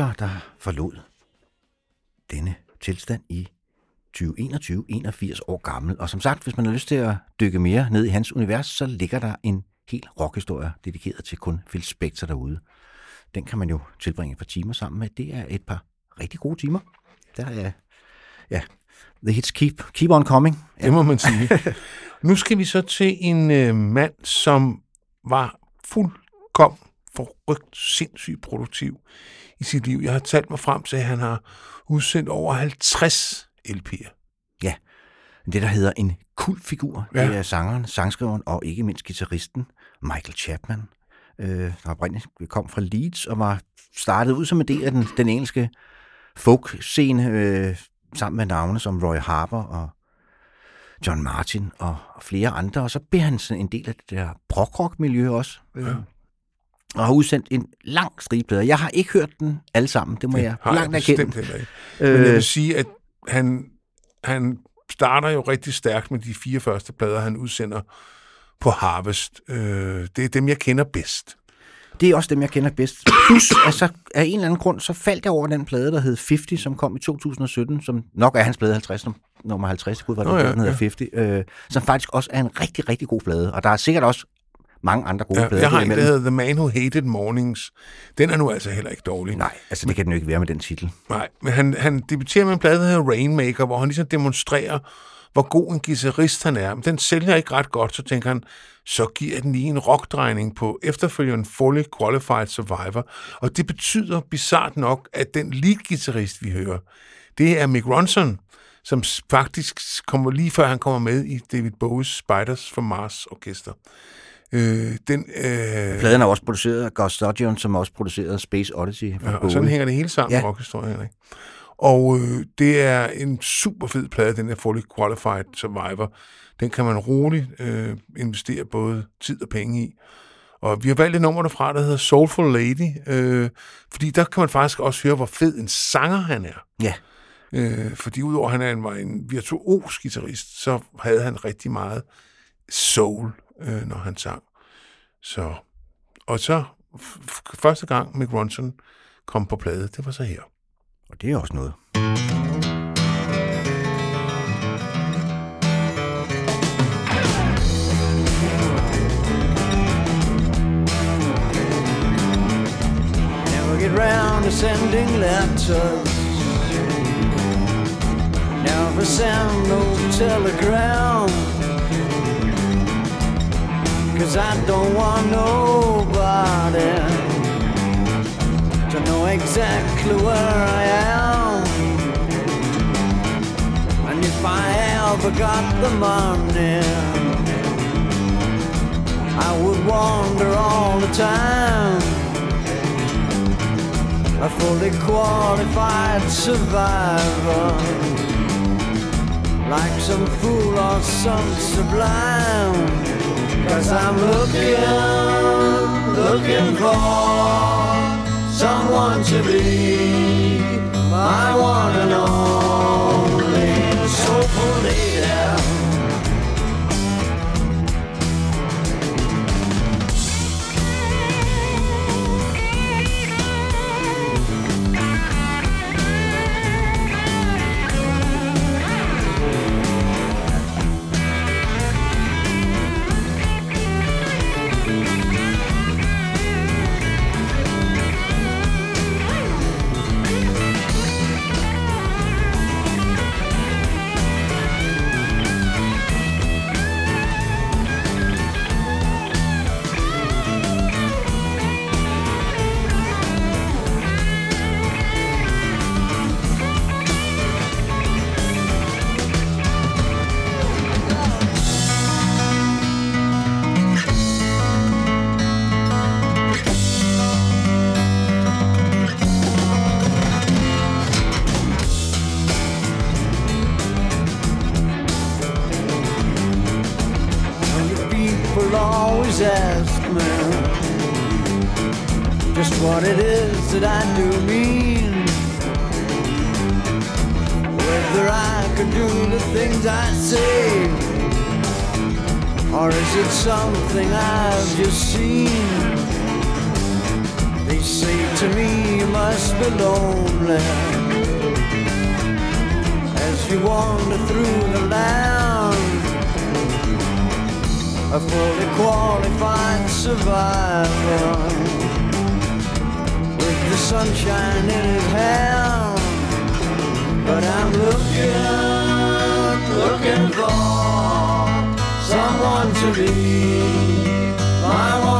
Spectre, der forlod denne tilstand i 2021, 81 år gammel. Og som sagt, hvis man har lyst til at dykke mere ned i hans univers, så ligger der en hel rockhistorie dedikeret til kun Phil Spector derude. Den kan man jo tilbringe et par timer sammen med. Det er et par rigtig gode timer. Der er, ja, the hits keep, keep on coming. Ja. Det må man sige. nu skal vi så til en øh, mand, som var fuldkom forrygt sindssygt produktiv i sit liv. Jeg har talt mig frem til, at han har udsendt over 50 LP'er. Ja, det der hedder en kultfigur, Ja. det er sangeren, sangskriveren og ikke mindst gitarristen Michael Chapman, øh, der oprindeligt kom fra Leeds og var startet ud som en del af den, den engelske folk-scene, øh, sammen med navne som Roy Harper og John Martin og, og flere andre, og så blev han sådan en del af det der prog-rock-miljø også. Øh, Ja. Og har udsendt en lang stribeplader. Jeg har ikke hørt den alle sammen, det må Det jeg har jeg langt erkende. bestemt heller ikke. Men jeg Øh, vil sige, at han, han starter jo rigtig stærkt med de fire første plader, han udsender på Harvest. Øh, det er dem, jeg kender bedst. Det er også dem, jeg kender bedst. Plus, altså, af en eller anden grund, så faldt jeg over den plade, der hed 50, som kom i 2017, som nok er hans plade 50, num- nummer 50, gud, var det, oh, ja, den hedder ja. 50, øh, som faktisk også er en rigtig, rigtig god plade. Og der er sikkert også mange andre gode Ja, plader. jeg har en, der hedder The Man Who Hated Mornings. Den er nu altså heller ikke dårlig. Nej, altså det kan den jo ikke være med den titel. Nej, men han, han debuterer med en plade, der hedder Rainmaker, hvor han ligesom demonstrerer, hvor god en guitarist han er. Men den sælger ikke ret godt, så tænker han, så giver jeg den lige en rockdrejning på efterfølgende Fully Qualified Survivor. Og det betyder bizart nok, at den lead-guitarist, vi hører, det er Mick Ronson, som faktisk kommer lige før han kommer med i David Bowies Spiders from Mars Orkester. Øh, den, øh, Pladen er også produceret af Gus Dodgeon, som også producerede Space Odyssey. Ja, og sådan hænger det hele sammen ja. Rockhistorien. Ikke? Og øh, det er en super fed plade, den der Fully Qualified Survivor. Den kan man roligt øh, investere både tid og penge i. Og vi har valgt et nummer derfra, der hedder Soulful Lady, øh, fordi der kan man faktisk også høre, hvor fed en sanger han er. Ja. Øh, fordi udover at han en, var en virtuos guitarist, så havde han rigtig meget soul, øh, når han sang. Så, og så første gang Mick Ronson kom på plade, det var så her. Og det er også noget. Never get round to sending letters. Never send no telegram. Cause I don't want nobody to know exactly where I am. And if I ever got the money, I would wander all the time a fully qualified survivor, like some fool or some sublime. Cause I'm looking, looking for someone to be. My one and always ask me just what it is that I do mean. Whether I can do the things I say, or is it something I've just seen? They say to me you must be lonely as you wander through the land. A fully qualified survivor with the sunshine in his hand. But I'm looking, looking for someone to be my one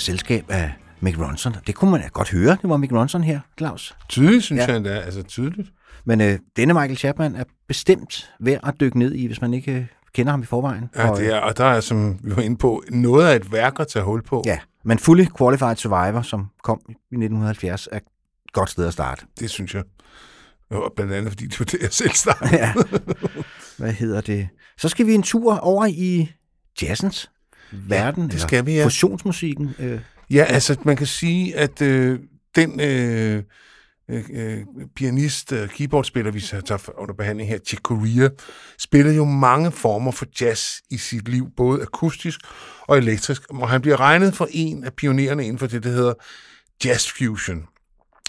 selskab af Mick Ronson. Det kunne man godt høre, det var Mick Ronson her, Claus. Tydeligt, synes Ja. ja. jeg endda. Altså tydeligt. Men øh, denne Michael Chapman er bestemt værd at dykke ned i, hvis man ikke øh, kender ham i forvejen. Ja, Og, det er, og der er, som vi var inde på, noget af et værk at tage hul på. Ja, men Fully Qualified Survivor, som kom i 1970, er et godt sted at starte. Det synes jeg. Og blandt andet, fordi det var det, jeg selv startede. ja. Hvad hedder det? Så skal vi en tur over i jazzens verden. det eller skal vi, ja. Fusionsmusikken. Øh, Ja, altså man kan sige, at øh, den øh, øh, øh, pianist, øh, keyboardspiller, vi tager under behandling her, Chick Corea, spillede jo mange former for jazz i sit liv, både akustisk og elektrisk, og han bliver regnet for en af pionererne inden for det, der hedder jazz fusion.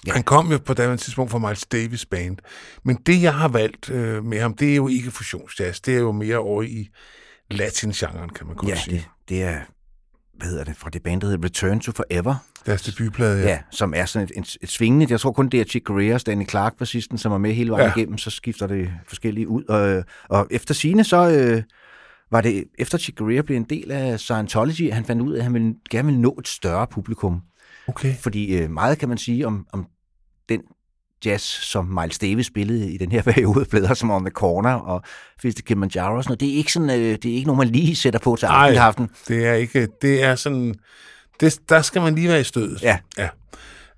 Ja. Han kom jo på daværende tidspunkt fra Miles Davis Band, men det, jeg har valgt øh, med ham, det er jo ikke fusionsjazz, det er jo mere over i latin-genren, kan man godt ja, sige. det, det er hvad hedder det, fra det band, der hedder Return to Forever. Deres debutplade, ja. Ja, som er sådan et, et, et svingende. Jeg tror kun, det er Chick Corea og Stanley Clark, bassisten, som er med hele vejen Ja. igennem, så skifter det forskellige ud. Og, og efter sine så øh, var det, efter Chick Corea blev en del af Scientology, han fandt ud af, at han ville, gerne ville nå et større publikum. Okay. Fordi øh, meget kan man sige om, om den jazz, som Miles Davis spillede i den her periode, plader som On The Corner og Fist Kilimanjaro og sådan noget. Det er ikke, sådan, øh, det er ikke nogen, man lige sætter på til Ej, aften. det er ikke, det er sådan, det, der skal man lige være i stødet. Ja. ja.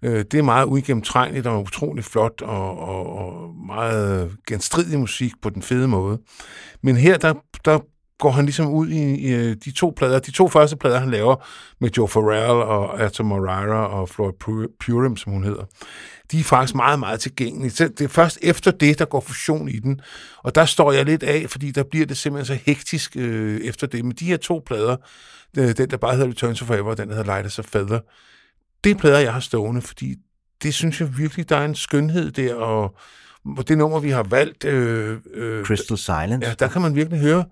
Øh, Det er meget uigennemtrænligt og utrolig flot og, og, og meget genstridig musik på den fede måde. Men her, der, der går han ligesom ud i, i øh, de to plader. De to første plader, han laver med Joe Farrell og Atom Moreira og Floyd Pu- Purim, som hun hedder, de er faktisk meget, meget tilgængelige. Så det er først efter det, der går fusion i den. Og der står jeg lidt af, fordi der bliver det simpelthen så hektisk øh, efter det. Men de her to plader, øh, den der bare hedder Return to Forever, og den der hedder Light as a Feather, det er plader, jeg har stående, fordi det synes jeg virkelig, der er en skønhed der, og og det nummer, vi har valgt, øh, øh, Crystal Silence. ja, der kan man virkelig høre,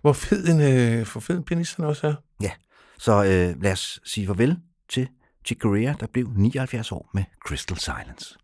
hvor fed en, øh, hvor fed en pianist han også er. Ja, så øh, lad os sige farvel til Chick Corea, der blev 79 år med Crystal Silence.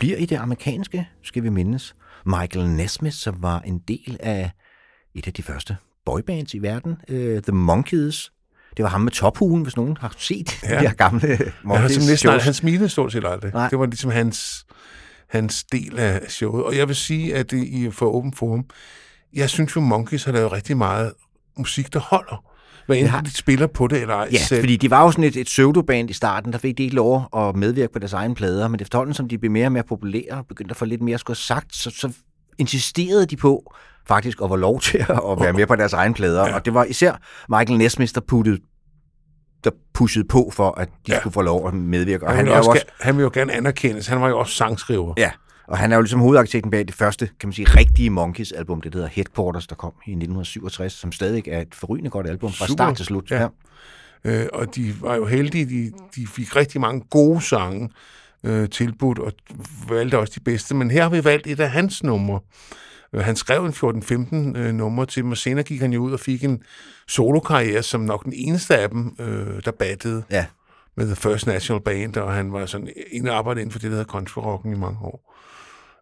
Bliver i det amerikanske, skal vi mindes. Michael Nesmith, som var en del af et af de første boybands i verden, øh, The Monkeys. Det var ham med tophuen, hvis nogen har set ja. de her gamle Monkeys næsten, han smilede stort set aldrig. Nej. Det var ligesom hans, hans del af showet. Og jeg vil sige, at det i for Open Forum, jeg synes jo, Monkeys har lavet rigtig meget musik, der holder. Hvad enten har- de spiller på det eller ej Ja, selv. fordi de var jo sådan et, et pseudoband i starten, der fik de ikke lov at medvirke på deres egne plader, men efterhånden, som de blev mere og mere populære og begyndte at få lidt mere at skulle have sagt, så, så insisterede de på faktisk at få lov til at være med på deres egne plader, ja. og det var især Michael Nesmith, der puttede der pushede på for, at de ja. skulle få lov at medvirke. Og han, han, også, også, han vil jo gerne anerkendes. Han var jo også sangskriver. ja, og han er jo ligesom hovedarkitekten bag det første, kan man sige, rigtige Monkeys album, det der hedder Headquarters, der kom i 1967, som stadig er et forrygende godt album fra Super. start til slut. Ja. Øh, og de var jo heldige, de, de fik rigtig mange gode sange øh, tilbudt, og valgte også de bedste. Men her har vi valgt et af hans numre. Øh, Han skrev en 14-15 øh, numre til dem, og senere gik han jo ud og fik en solokarriere, som nok den eneste af dem, øh, der battede Ja. med The First National Band, og han var sådan en der arbejdede inden for det, der hedder country rocken i mange år.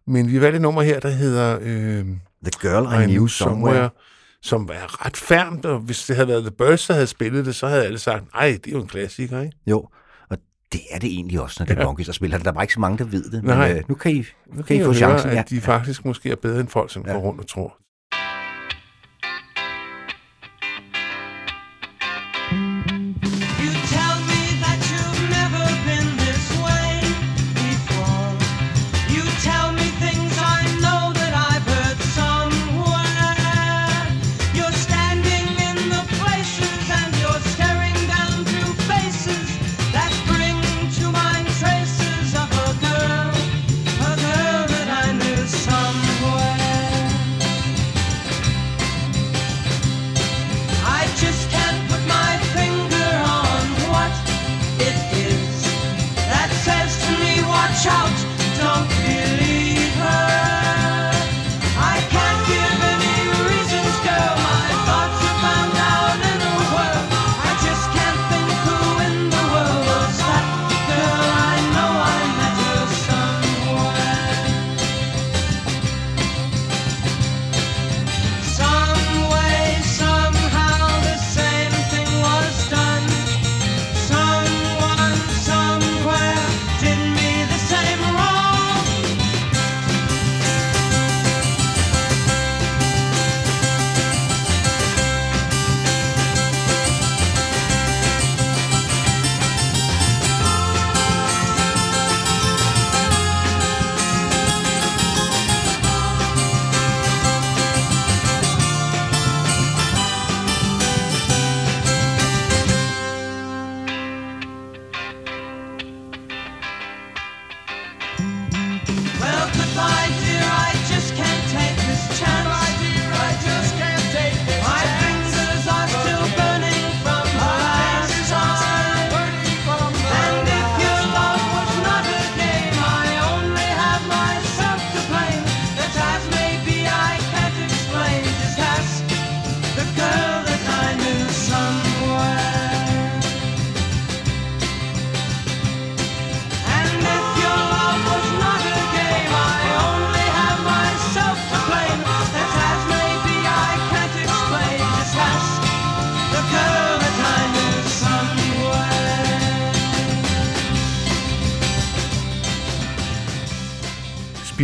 Men vi valgte et nummer her, der hedder øh, The Girl I, Knew Somewhere. som er ret færmt, og hvis det havde været The Birds, der havde spillet det, så havde alle sagt, ej, det er jo en klassiker, ikke? Jo, og det er det egentlig også, når det er Ja. Monkeys, der spiller. Der er bare ikke så mange, der ved det. Nej. Men øh, nu kan I, nu kan I få høre, chancen. Ja. at de faktisk måske er bedre end folk, som ja. går rundt og tror.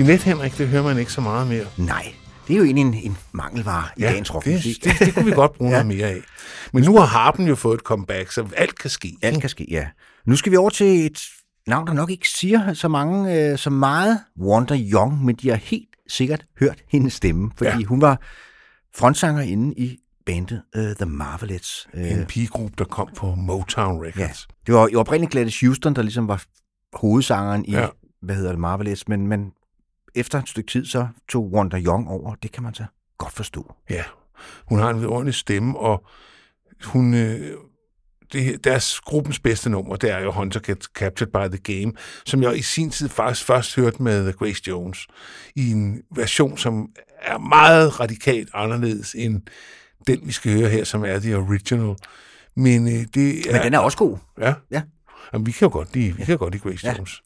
Spinet Henrik, det hører man ikke så meget mere. Nej, det er jo egentlig en, en mangelvare i dagens det, rockmusik. det, det kunne vi godt bruge Ja. ja. noget mere af. Men nu har harpen jo fået et comeback, så alt kan ske. Alt kan ske, ja. Nu skal vi over til et navn, der nok ikke siger så mange, øh, så meget Wanda Young, men de har helt sikkert hørt hendes stemme, fordi ja. Ja. hun var frontsanger inde i bandet uh, The Marvelettes. Uh, En pigegruppe, der kom på Motown Records. Ja. Det var jo oprindeligt Gladys Houston, der ligesom var hovedsangeren i, ja. Ja. hvad hedder det, Marvelettes, men, men efter et stykke tid, så tog Wanda Young over. Det kan man så godt forstå. Ja, hun har en vidunderlig stemme, og hun, øh, det, deres gruppens bedste nummer, det er jo Hunter Gets Captured by the Game, som jeg i sin tid faktisk først hørte med Grace Jones, i en version, som er meget radikalt anderledes end den, vi skal høre her, som er the original. Men, øh, det er, Men den er også god. Ja. Ja. Jamen, vi kan jo godt lide, vi kan godt lide Grace Ja. Jones.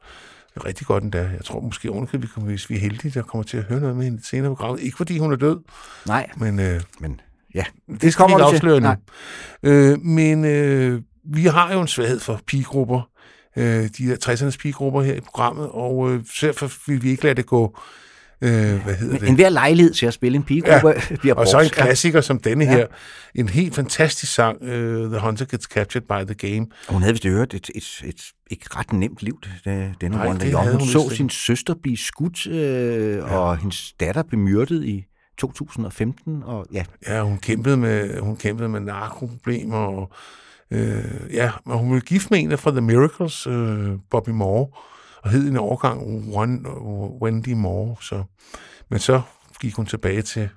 Rigtig godt endda. Jeg tror måske ovenikøbet, vi kommer, hvis vi er heldige, der kommer til at høre noget med hende senere på programmet. Ikke fordi hun er død, Nej, men øh, men ja. det skal vi ikke til. afsløre nu. Øh, men øh, vi har jo en svaghed for pigegrupper, øh, de der 60'ernes pigegrupper her i programmet, og øh, derfor vil vi ikke lade det gå, øh, hvad hedder Men det? en hver lejlighed til at spille en pigegruppe ja. bliver Og så en brugt. Ja. klassiker som denne Ja. her. En helt fantastisk sang, uh, The Hunter Gets Captured by the Game. Hun havde vist øvrigt et, et, et, et ret nemt liv, da- denne Nej, Wanda det Young. Hun hun så sin ikke. søster blive skudt, øh, ja. og hendes datter bemyrdet i 2015. Og ja, Ja, hun kæmpede med, hun kæmpede med narkoproblemer, og øh, ja, og hun blev gift med en af fra The Miracles, øh, Bobby Moore, og hed en overgang One, Wendy Moore. Så. Men så gik hun tilbage til,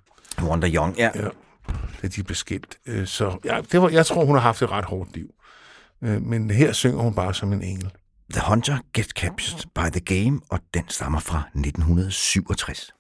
Wanda Young, ja. ja, da de blev skilt. Øh, Så ja, det var, jeg tror, hun har haft et ret hårdt liv. Øh, Men her synger hun bare som en engel. The Hunter Gets Captured by the Game, og den stammer fra 1967.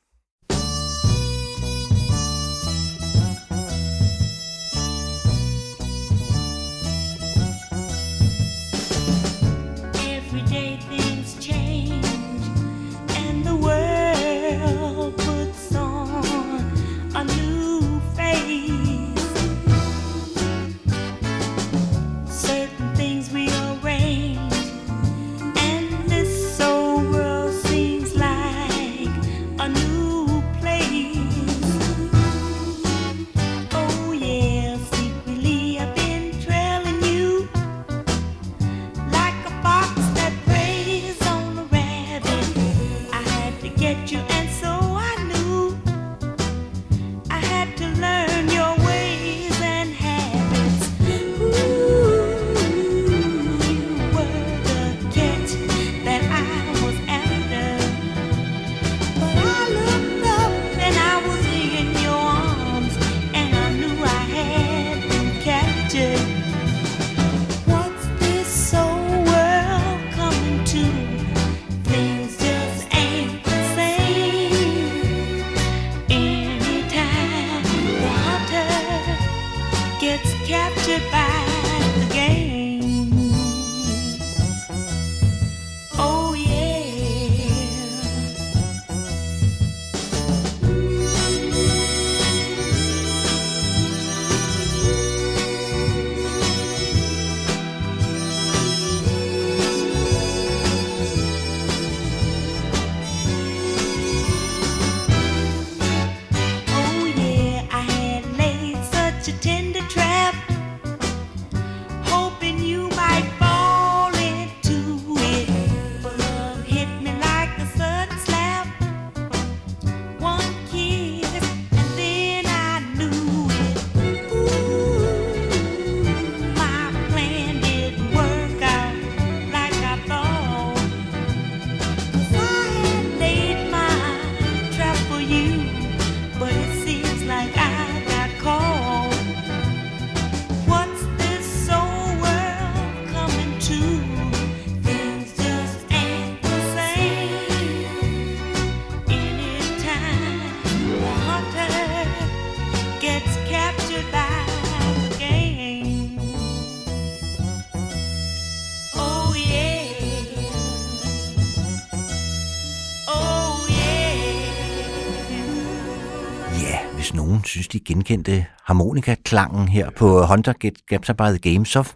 de genkendte harmonikaklangen her på Hunter Get Captured by the Game, så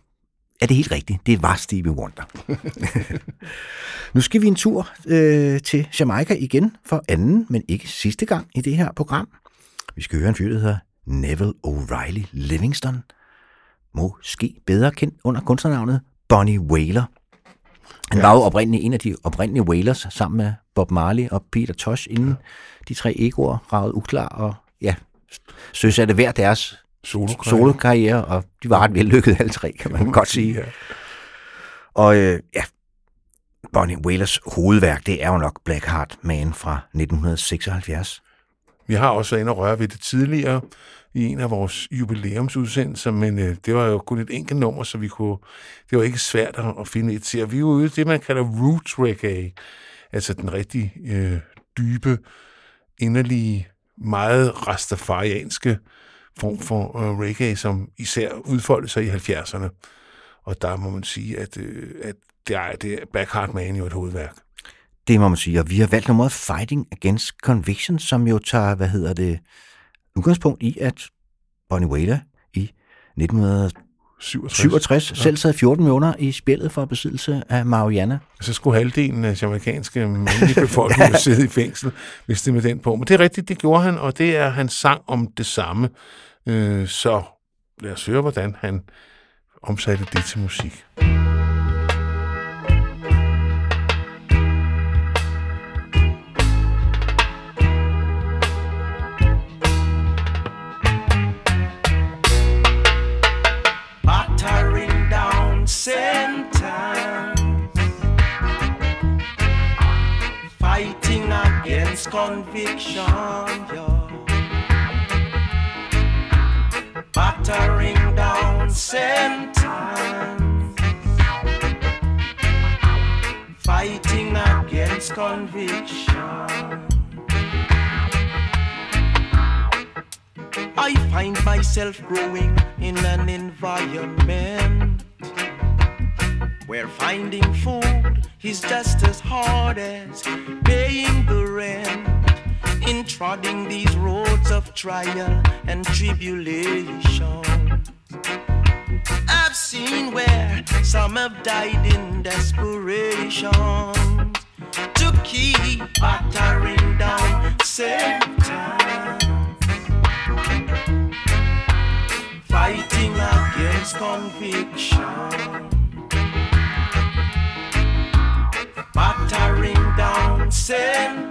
er det helt rigtigt. Det var Stevie Wonder. nu skal vi en tur øh, til Jamaica igen for anden, men ikke sidste gang i det her program. Vi skal høre en fyr, der hedder Neville O'Reilly Livingston. Måske bedre kendt under kunstnernavnet Bonnie Whaler. Han ja. var jo oprindeligt en af de oprindelige Whalers sammen med Bob Marley og Peter Tosh, inden de tre egoer ragede uklar og ja, søsatte hver deres Solokarriere. solokarriere, og de var ret vellykkede alle tre, kan man godt sige. Ja. Og øh, ja, Bonnie Whalers hovedværk, det er jo nok Black Heart Man fra 1976. Vi har også været inde og røre ved det tidligere i en af vores jubilæumsudsendelser, men øh, det var jo kun et enkelt nummer, så vi kunne, det var ikke svært at, at finde et til. Vi er jo ude det, man kalder roots reggae, altså den rigtig øh, dybe, inderlige, meget rastafarianske form for øh, reggae, som især udfoldede sig i 70'erne. Og der må man sige, at, øh, at det er, det er Black Heart Man jo et hovedværk. Det må man sige, og vi har valgt nummeret Fighting Against Conviction, som jo tager, hvad hedder det, udgangspunkt i, at Bonnie Wailer i 1900 67. 67 selv sad 14 måneder i spillet for besiddelse af marihuana. Så skulle halvdelen af jamaikanske mandlige befolkning ja. sidde i fængsel, hvis det med den på. Men det er rigtigt, det gjorde han, og det er hans sang om det samme. Øh, så lad os høre, hvordan han omsatte det til musik. Musik conviction, yo. Battering down sentence, fighting against conviction. I find myself growing in an environment where finding food is just as hard as paying the rent. In trodding these roads of trial and tribulation, I've seen where some have died in desperation to keep battering down Satan. Fighting against conviction. mountain.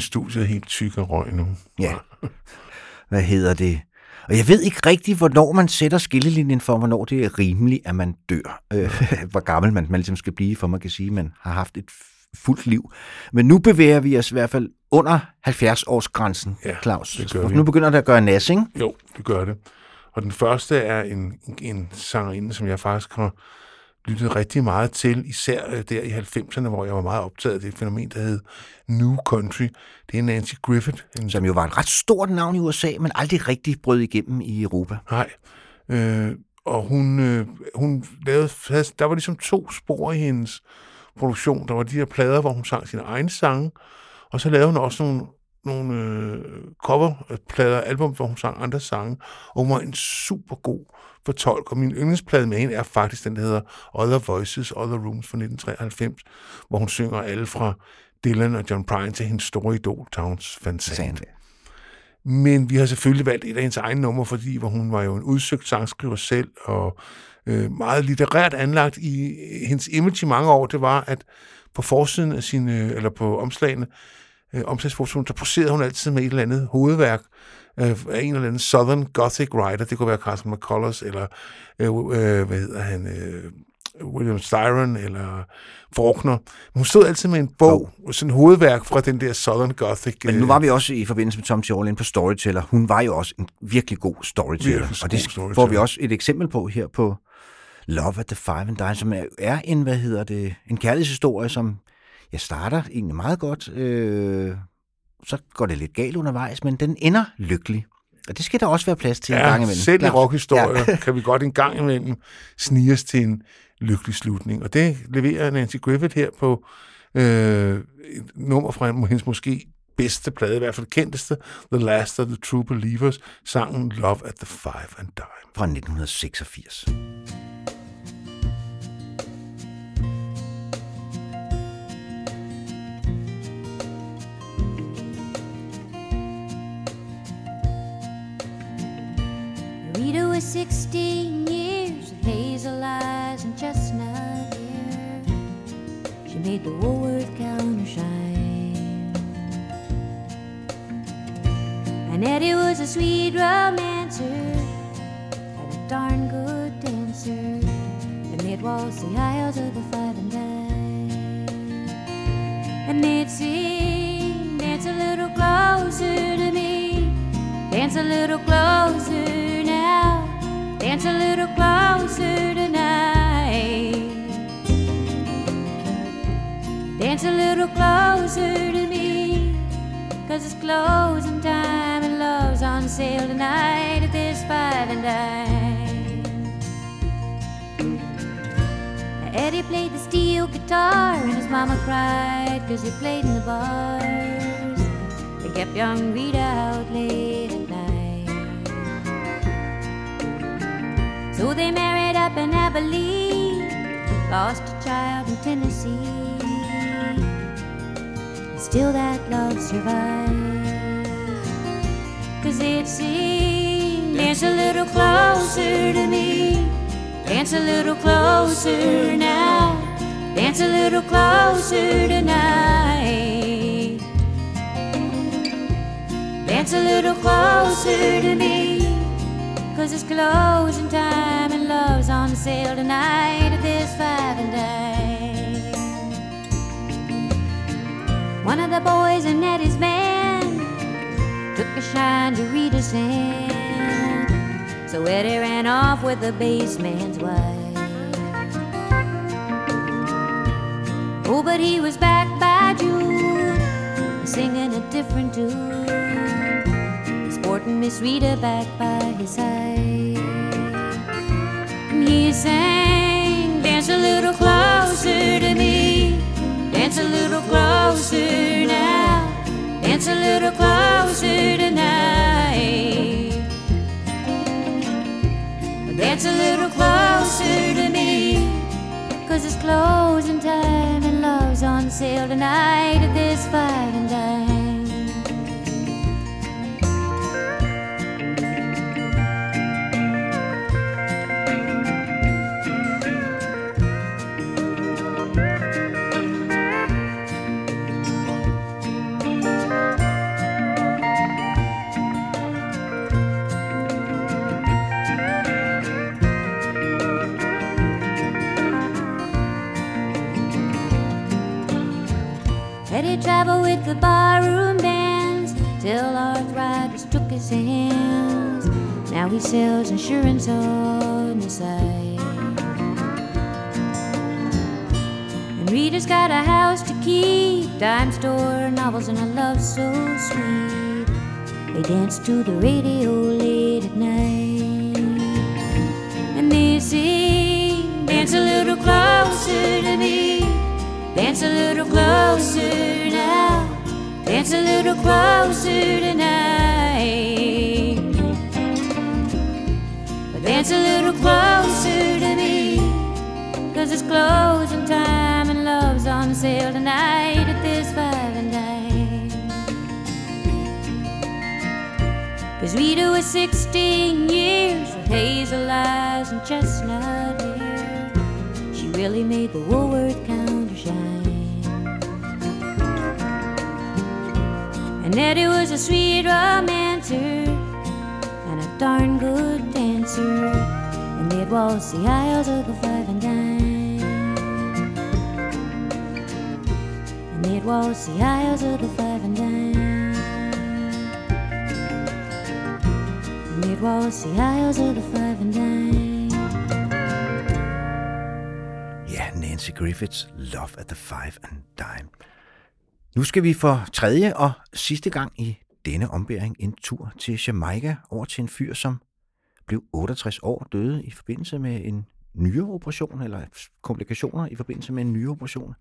I studiet helt tyk af røg nu. Ja. Hvad hedder det? Og jeg ved ikke rigtigt, hvornår man sætter skillelinjen for, hvornår det er rimeligt, at man dør. Øh, hvor gammel man, man ligesom skal blive, for man kan sige, at man har haft et fuldt liv. Men nu bevæger vi os i hvert fald under 70-årsgrænsen, Ja, Claus. det gør For vi. nu begynder det at gøre nas, ikke? Jo, det gør det. Og den første er en, en sangerinde, som jeg faktisk har lyttet rigtig meget til, især øh, der i 90'erne, hvor jeg var meget optaget af det fænomen, der hed New Country. Det er Nancy Griffith. En, Som jo var et ret stort navn i USA, men aldrig rigtig brød igennem i Europa. Nej. Øh, og hun, øh, hun lavede, der var ligesom to spor i hendes produktion. Der var de her plader, hvor hun sang sine egne sange, og så lavede hun også nogle, nogle øh, coverplader, album, hvor hun sang andre sange, og hun var en super god fortolker. Min yndlingsplade med hende er faktisk den, der hedder Other Voices, Other Rooms fra 1993, hvor hun synger alle fra Dylan og John Prine til hendes store idol, Towns Van Sant. Men vi har selvfølgelig valgt et af hendes egne numre, fordi hvor hun var jo en udsøgt sangskriver selv, og øh, meget litterært anlagt i hendes image i mange år, det var, at på forsiden af sine, eller på omslagene, øh, omslagsfotoen, der poserede hun altid med et eller andet hovedværk øh, en eller anden Southern Gothic writer. Det kunne være Carson McCullers, eller øh, øh, hvad hedder han, øh, William Styron, eller Faulkner. Hun stod altid med en bog, oh. sådan et hovedværk fra den der Southern Gothic. Men nu var vi også i forbindelse med Tom T. på Storyteller. Hun var jo også en virkelig god storyteller. Virkelig og det god får storyteller. vi også et eksempel på her på Love at the Five and Dime, som er, er en, hvad hedder det, en kærlighedshistorie, som jeg starter egentlig meget godt. Øh, så går det lidt galt undervejs, men den ender lykkelig. Og det skal der også være plads til en gang Ja, imellem. selv i rockhistorier ja. kan vi godt en gang imellem snige os til en lykkelig slutning. Og det leverer Nancy Griffith her på øh, et nummer fra hendes måske bedste plade, i hvert fald kendteste, The Last of the True Believers, sangen Love at the Five and Dime. Fra 1986. Rita was 16 years of hazel eyes and chestnut hair. She made the Woolworth counter shine. And Eddie was a sweet romancer and a darn good dancer. And they'd waltz the aisles of the five and dime. And they'd sing, dance a little closer to me. Dance a little closer. Dance a little closer tonight. Dance a little closer to me. Cause it's closing time and love's on sale tonight at this five and dime. Eddie played the steel guitar and his mama cried cause he played in the bars. They kept young Rita out late So they married up in Abilene, lost a child in Tennessee. Still that love survived. Cause they'd sing, dance a little closer to me. Dance a little closer now. Dance a little closer tonight. Dance a little closer to me. Cause it's closing time and love's on sale tonight at this five and dime. One of the boys in Eddie's band took a shine to Rita's hand. So Eddie ran off with the bassman's wife. Oh, but he was back by June, singing a different tune, sporting Miss Rita back by his side. He sang, Dance a little closer to me, dance a little closer now, dance a little closer tonight. Dance a little closer to me. Cause it's closing time and love's on sale tonight at this five and dime. The barroom bands till arthritis took his hands. Now he sells insurance on the side. And Rita's got a house to keep, dime store, novels, and a love so sweet. They dance to the radio late at night. And they sing, dance a little closer to me. Dance a little closer now. Dance a little closer tonight. But dance a little closer to me. Cause it's closing time and love's on sale tonight at this five and dime. Cause Rita was 16 years with hazel eyes and chestnut hair. She really made the Woolworth counter And Eddie was a sweet romancer and a darn good dancer. And they'd the aisles of the five and dime. And they'd the aisles of the five and dime. And they'd the aisles of the five and dime. Nancy Griffiths Love at the Five and Dime. Nu skal vi for tredje og sidste gang i denne ombæring en tur til Jamaica over til en fyr, som blev 68 år døde i forbindelse med en nyreoperation, eller komplikationer i forbindelse med en nyreoperation.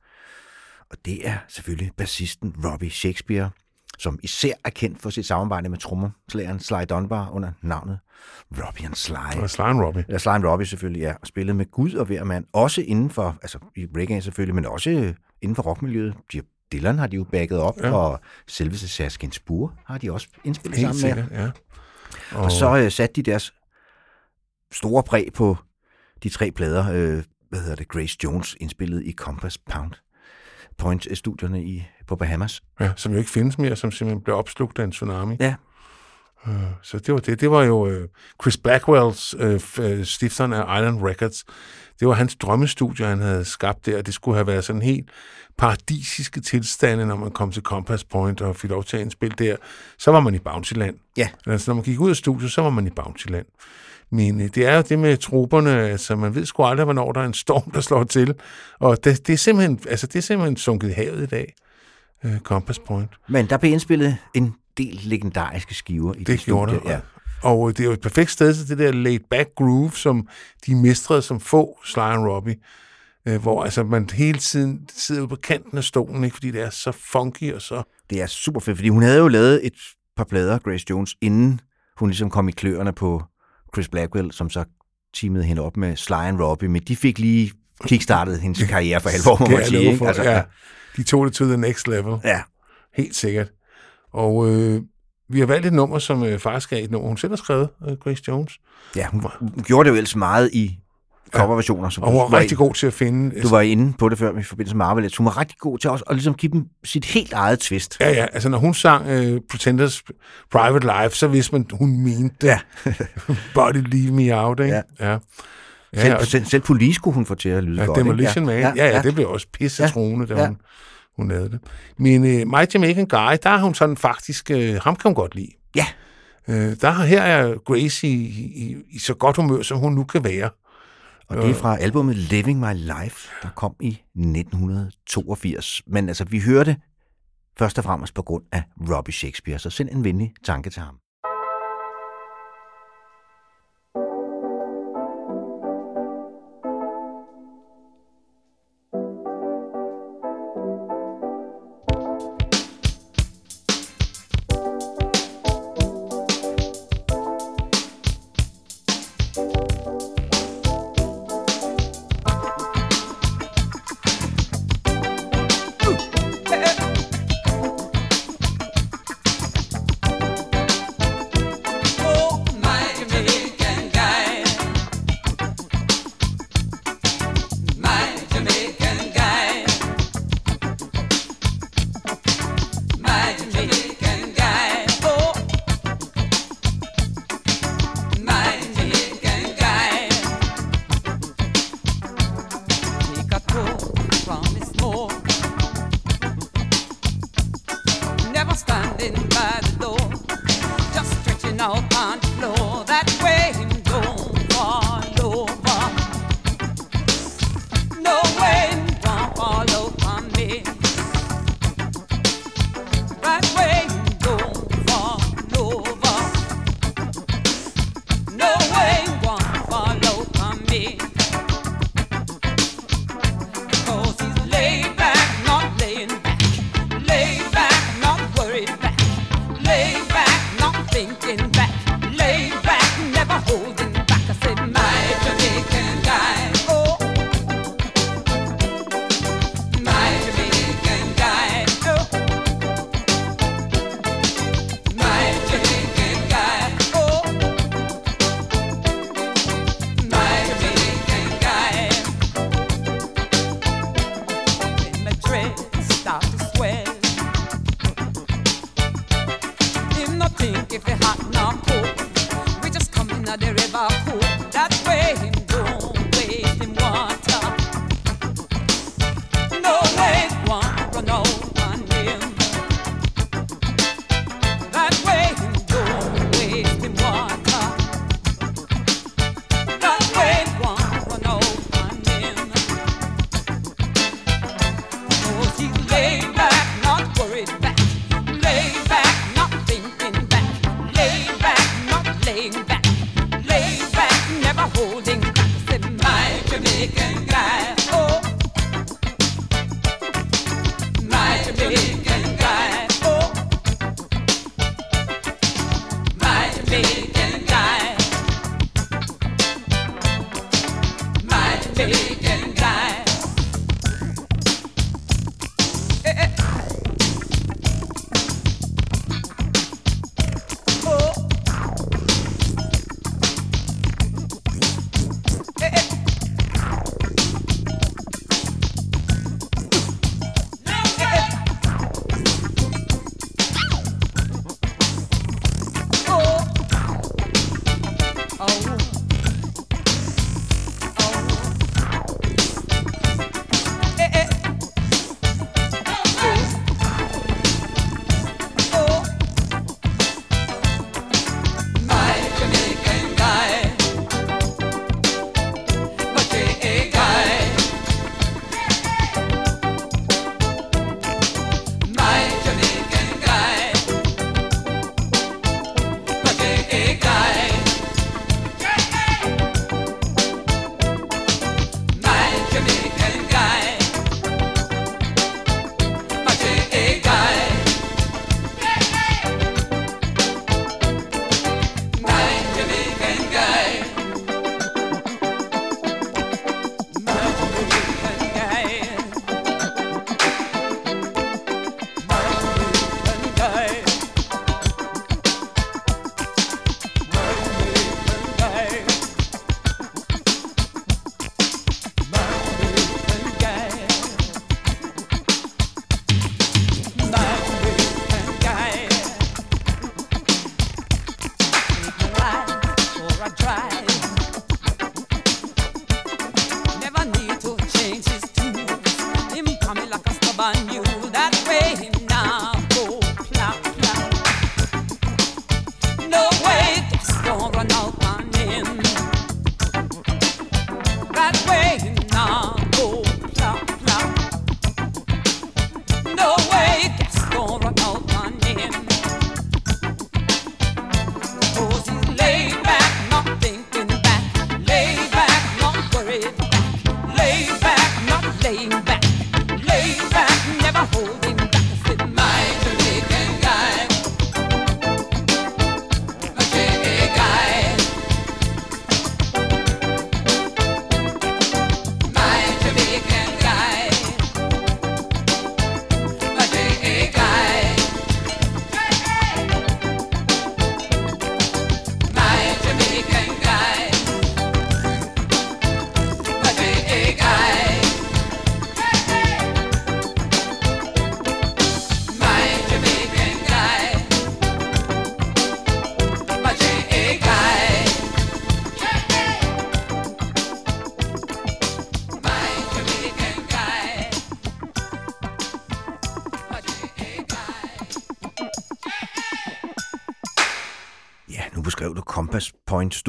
Og det er selvfølgelig bassisten Robbie Shakespeare, som især er kendt for sit samarbejde med trommerslageren Sly Dunbar under navnet Robbie and Sly. Og Sly and Robbie. Ja, Sly and Robbie selvfølgelig, ja. Og spillet med Gud og hver mand. Også inden for, altså i reggae selvfølgelig, men også inden for rockmiljøet. De, Dylan har de jo bagget op, Ja. og selveste Saskia Spur har de også indspillet Helt sammen med. sikkert, ja. Og, og så øh, satte de deres store præg på de tre plader, øh, hvad hedder det, Grace Jones indspillet i Compass Pound Point-studierne i, på Bahamas. Ja, som jo ikke findes mere, som simpelthen blev opslugt af en tsunami. Ja. Øh, Så det var det. Det var jo øh, Chris Blackwells, øh, øh, stifteren af Island Records. Det var hans drømmestudie, han havde skabt der. Det skulle have været sådan helt paradisiske tilstande, når man kom til Compass Point og fik lov til at indspille der. Så var man i Bountyland. Ja. Altså, når man gik ud af studiet, så var man i Bountyland. Men øh, det er jo det med trupperne, altså man ved sgu aldrig, hvornår der er en storm, der slår til. Og det, det, er, simpelthen, altså, det er simpelthen sunket i havet i dag, øh, Compass Point. Men der blev indspillet en del legendariske skiver i Det gjorde studier, det, ja. Og det er jo et perfekt sted til det der laid-back groove, som de mestrede som få, Sly and Robbie. Øh, hvor altså, man hele tiden sidder ude på kanten af stolen, ikke? fordi det er så funky og så... Det er super fedt, fordi hun havde jo lavet et par plader, Grace Jones, inden hun ligesom kom i kløerne på Chris Blackwell, som så teamede hende op med Sly and Robbie, men de fik lige kickstartet hendes karriere for alvor, må man sige. Ikke? Altså, ja. De tog det to the next level. Ja. Helt sikkert. Og øh, vi har valgt et nummer, som øh, faktisk er et nummer, hun selv har skrevet, øh, Grace Jones. ja, hun, hun gjorde det jo ellers meget i coverversioner. som Og hun var du rigtig god til at finde... Du var inde på det før i forbindelse med Marvel. Hun var rigtig god til også at ligesom give dem sit helt eget twist. Ja, ja. Altså, når hun sang øh, Pretenders Private Life, så vidste man, hun mente det. Ja. Body leave me out, ikke? Ja. ja. Ja, selv, og- selv, selv police kunne hun få til at lyde Ja, godt. Demolition ikke? Man. Ja, ja, ja, det blev også pisse Ja. da Ja. Hun, lavede det. Men uh, My Jamaican Guy, der er hun sådan faktisk, uh, ham kan hun godt lide. Ja. Uh, der har her er Grace i, i, i så godt humør, som hun nu kan være. Og det er fra albumet Living My Life, der kom i 1982. Men altså, vi hørte først og fremmest på grund af Robbie Shakespeare, så send en venlig tanke til ham.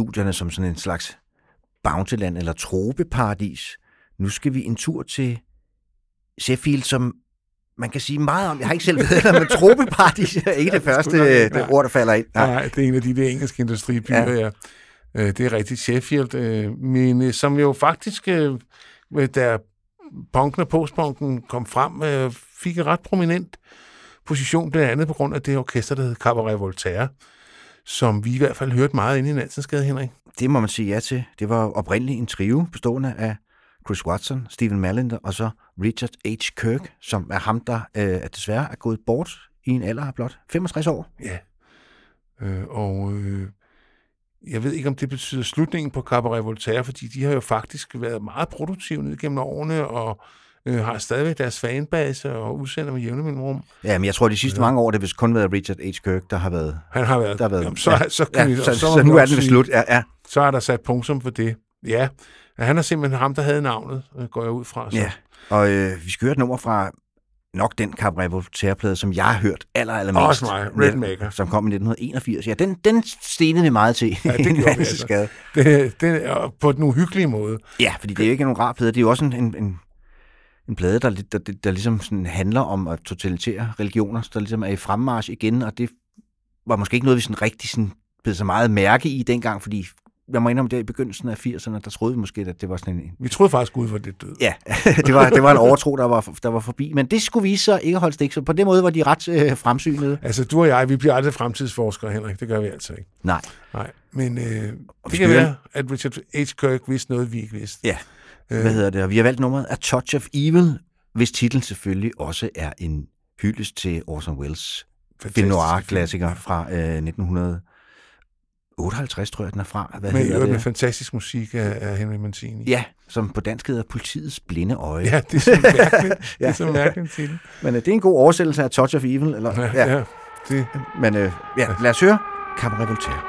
Point-studierne som sådan en slags bountyland eller tropeparadis. Nu skal vi en tur til Sheffield, som man kan sige meget om. Jeg har ikke selv været der, men tropeparadis er ikke det første øh, nej. det ord, der falder ind. Nej. nej, det er en af de der engelske industribyer, Ja. ja. Øh, Det er rigtigt, Sheffield. øh, Men øh, som jo faktisk, øh, da punken og postpunken kom frem, øh, fik en ret prominent position, blandt andet på grund af det orkester, der hed Cabaret Voltaire, som vi i hvert fald hørte meget inde i Nansensgade, Henrik. Det må man sige ja til. Det var oprindeligt en trio bestående af Chris Watson, Stephen Mallender og så Richard H. Kirk, som er ham, der øh, desværre er gået bort i en alder af blot 65 år. Ja. Øh, og øh, jeg ved ikke, om det betyder slutningen på Cabaret Voltaire, fordi de har jo faktisk været meget produktive ned gennem årene, og øh, har stadigvæk deres fanbase og udsender med jævne mellemrum. Ja, men jeg tror, de sidste mange år, det har vist kun været Richard H. Kirk, der har været... Han har været. Der har været Jamen, så, ja, så, kan ja, vi, så, må så, vi nu er den slut. Ja, ja. Så er der sat punktum for det. Ja, han er simpelthen ham, der havde navnet, øh, går jeg ud fra. Så. ja. Og øh, vi skal høre et nummer fra nok den Cabaret som jeg har hørt aller, allermest. Også mig, Redmaker. Som kom i 1981. Ja, den, den stenede vi meget til. Ja, det gjorde vi altså. Gade. Det, det på den uhyggelige måde. Ja, fordi det er jo ikke nogen rar plade. Det er jo også en, en, en, en plade, der, der, der, der ligesom sådan handler om at totalitære religioner, der ligesom er i fremmarch igen, og det var måske ikke noget, vi sådan rigtig sådan blev så meget mærke i dengang, fordi jeg må indrømme, der i begyndelsen af 80'erne, der troede vi måske, at det var sådan en... Vi troede faktisk, Gud var det død. Ja, det var, det var en overtro, der var, der var forbi. Men det skulle vise sig ikke holde stik, så på den måde var de ret øh, fremsynede. Altså, du og jeg, vi bliver aldrig fremtidsforskere, Henrik. Det gør vi altså ikke. Nej. Nej, men øh, det kan være, at Richard H. Kirk vidste noget, vi ikke vidste. Ja, hvad hedder det? Og vi har valgt nummeret A Touch of Evil, hvis titel selvfølgelig også er en hyldest til Orson Welles film noir-klassiker fra øh, 1958, tror jeg, den er fra. Hvad Med, hedder med, med det? fantastisk musik af, af Henry Mancini. Ja, som på dansk hedder Politiets Blinde Øje. Ja, det er så mærkeligt. Det er så mærkeligt titel. Men øh, det er en god oversættelse af Touch of Evil. Eller, Ja, ja, det. Men øh, ja, lad os høre Cabaret Voltaire.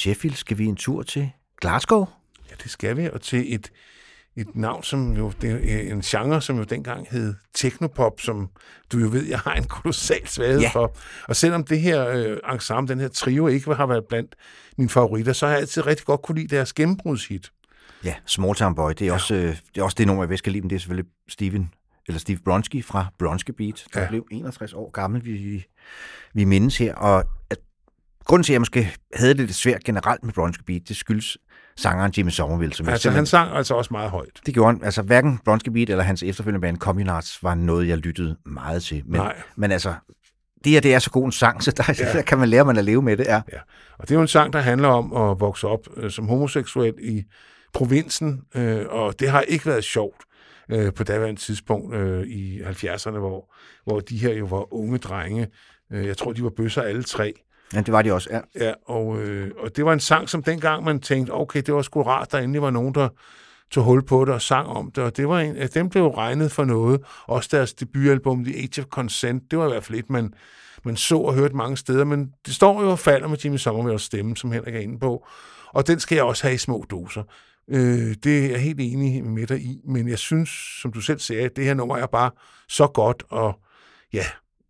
Sheffield skal vi en tur til Glasgow. Ja, det skal vi, og til et, et navn, som jo, det er en genre, som jo dengang hed Technopop, som du jo ved, jeg har en kolossal svaghed Ja. for. Og selvom det her øh, ensemble, den her trio, ikke har været blandt mine favoritter, så har jeg altid rigtig godt kunne lide deres gennembrudshit. Ja, Small Town Boy, det er, ja. også, øh, det er også det nummer, jeg kan lide, men det er selvfølgelig Steven, eller Steve Bronski fra Bronski Beat, der. Ja. blev 61 år gammel, vi, vi mindes her. Og at, grunden til, at jeg måske havde det lidt svært generelt med Bronski Beat, det skyldes sangeren Jimmy Somerville. Som Altså, han sang altså også meget højt. Det gjorde han. Altså, hverken Bronski Beat eller hans efterfølgende band Communards var noget, jeg lyttede meget til. Men, Nej. men altså, det her, det er så god en sang, så der, ja. der kan man lære, man at leve med det. Ja. Ja. Og det er jo en sang, der handler om at vokse op øh, som homoseksuel i provinsen, øh, og det har ikke været sjovt øh, på daværende tidspunkt øh, i 70'erne, hvor, hvor de her jo var unge drenge. Øh, jeg tror, de var bøsser alle tre ja, det var de også. Ja. Ja, og, øh, og det var en sang, som dengang man tænkte, okay, det var sgu rart, der endelig var nogen, der tog hul på det og sang om det, og det var en, at dem blev regnet for noget. Også deres debutalbum, The Age of Consent, det var i hvert fald et, man, man så og hørte mange steder, men det står jo og falder med Jimmy Somervilles stemme, som Henrik er inde på, og den skal jeg også have i små doser. Øh, det er jeg helt enig med dig i, men jeg synes, som du selv sagde, at det her nummer er bare så godt, og ja,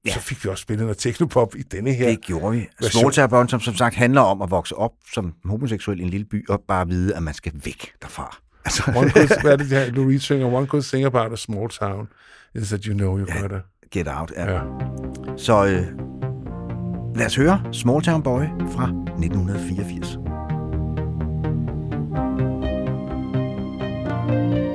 ja. så fik vi også spillet noget teknopop i denne her. Det gjorde vi. version. Small Town Boy, som som sagt handler om at vokse op som homoseksuel i en lille by, og bare vide, at man skal væk derfra. Altså, One could, hvad er det her, Louise synger? One could sing about a small town, is that you know you Ja. gotta. Get out. Ja. Ja. Så øh, lad os høre Small Town Boy fra 1984. Thank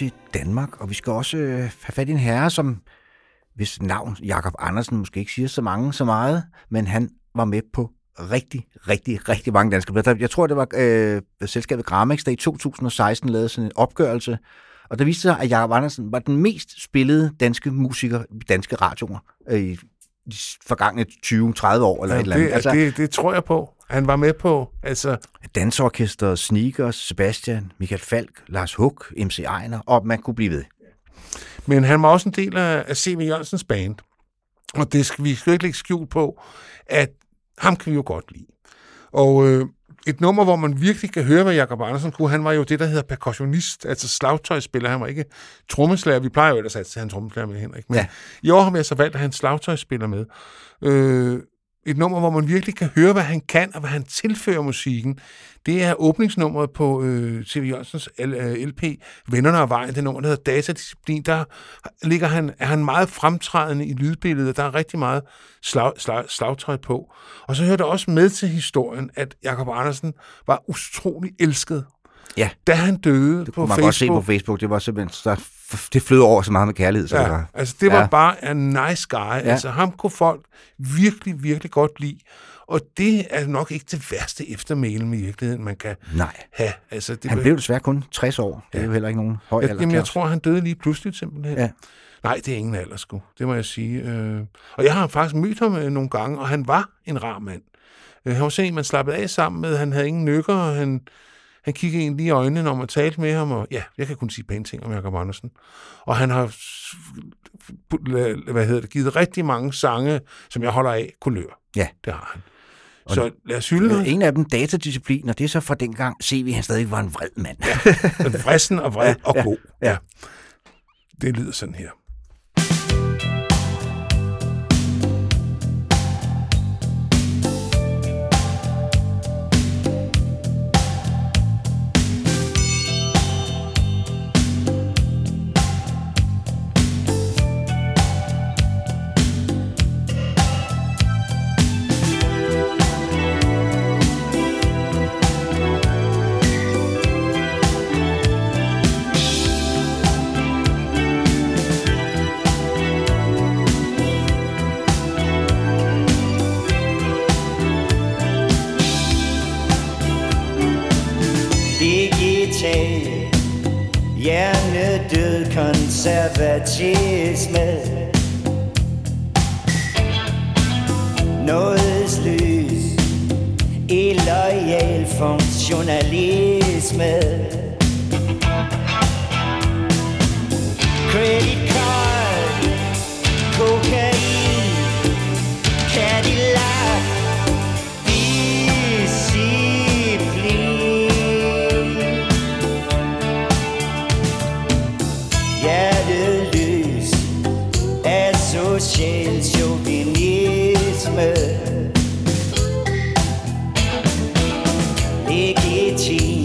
til Danmark, og vi skal også øh, have fat i en herre, som hvis navn Jakob Andersen måske ikke siger så mange så meget, men han var med på rigtig, rigtig, rigtig mange danske plader. Jeg tror, det var øh, selskabet Gramex, der i 2016 lavede sådan en opgørelse, og der viste sig, at Jakob Andersen var den mest spillede danske musiker i danske radioer øh, i de forgangne 20-30 år, eller Ja, et eller andet. det, altså, det, det tror jeg på. Han var med på, altså... Dansorkester, Sneakers, Sebastian, Michael Falk, Lars Huck, MC Ejner, og man kunne blive ved. Men han var også en del af, C.V. Jørgensens band. Og det skal vi skal ikke lægge skjul på, at ham kan vi jo godt lide. Og øh, et nummer, hvor man virkelig kan høre, hvad Jakob Andersen kunne, han var jo det, der hedder percussionist, altså slagtøjspiller. Han var ikke trommeslager. Vi plejer jo ellers at have en trommeslager med Henrik. Men Ja. I år har vi altså valgt at have en slagtøjspiller med. Øh, et nummer, hvor man virkelig kan høre, hvad han kan, og hvad han tilfører musikken. Det er åbningsnummeret på øh, C.V. Jørgensens LP, øh, Vennerne og Vejen, det nummer, der hedder Datadisciplin. Der ligger han, er han meget fremtrædende i lydbilledet, og der er rigtig meget slag, slag, slagtøj på. Og så hører det også med til historien, at Jakob Andersen var utrolig elsket. Ja. Da han døde Det på kunne man Facebook, godt se på Facebook. Det var simpelthen, så, det flød over så meget med kærlighed. Så det Ja, var, altså det var ja. ja. bare en nice guy. Ja. Altså ham kunne folk virkelig, virkelig godt lide. Og det er nok ikke det værste eftermæle i virkeligheden, man kan Nej. have. Altså, det Han blev desværre kun 60 år. Det er jo heller ikke nogen høj jeg, alder. jamen, jeg tror, han døde lige pludselig simpelthen. Ja. Nej, det er ingen alder, sgu. Det må jeg sige. Øh, og jeg har faktisk mødt ham øh, nogle gange, og han var en rar mand. Øh, han var sådan en, man slappede af sammen med. Han havde ingen nykker, og han, han kiggede en lige i øjnene, når man talte med ham. Og ja, jeg kan kun sige pæne ting om Jacob Andersen. Og han har hvad hedder det, givet rigtig mange sange, som jeg holder af, kulør. Ja. Det har han. Og Så lad os hylde noget. En af dem, datadisciplin, og det er så fra dengang, se vi, han stadig var en vred mand. Ja, vrissen og vred Ja, og ja, god. ja. Det lyder sådan her. 一起。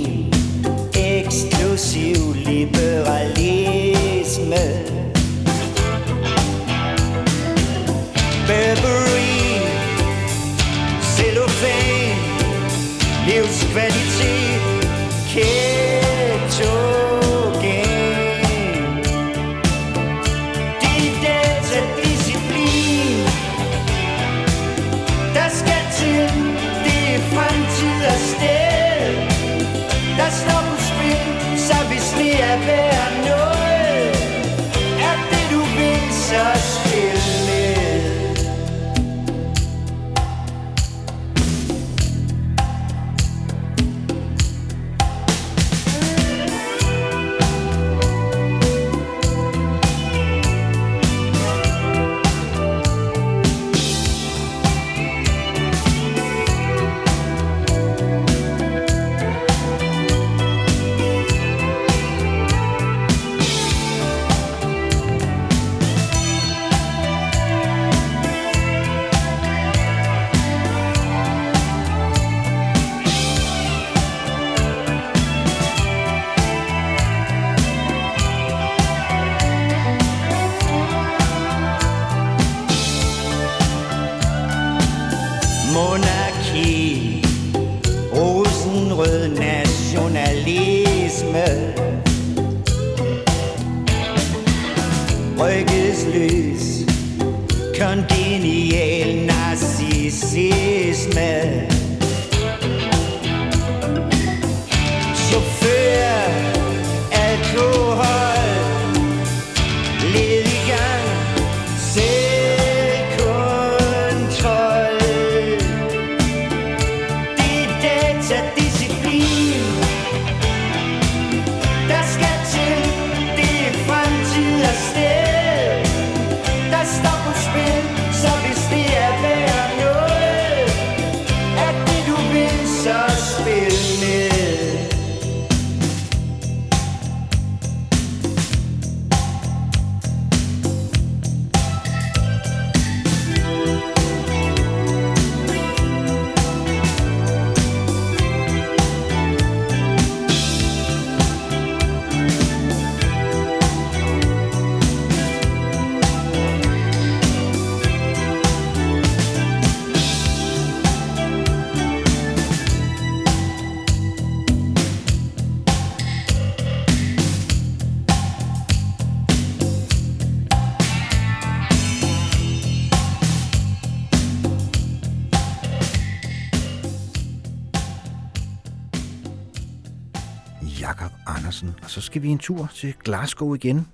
Vi en tur til Glasgow igen.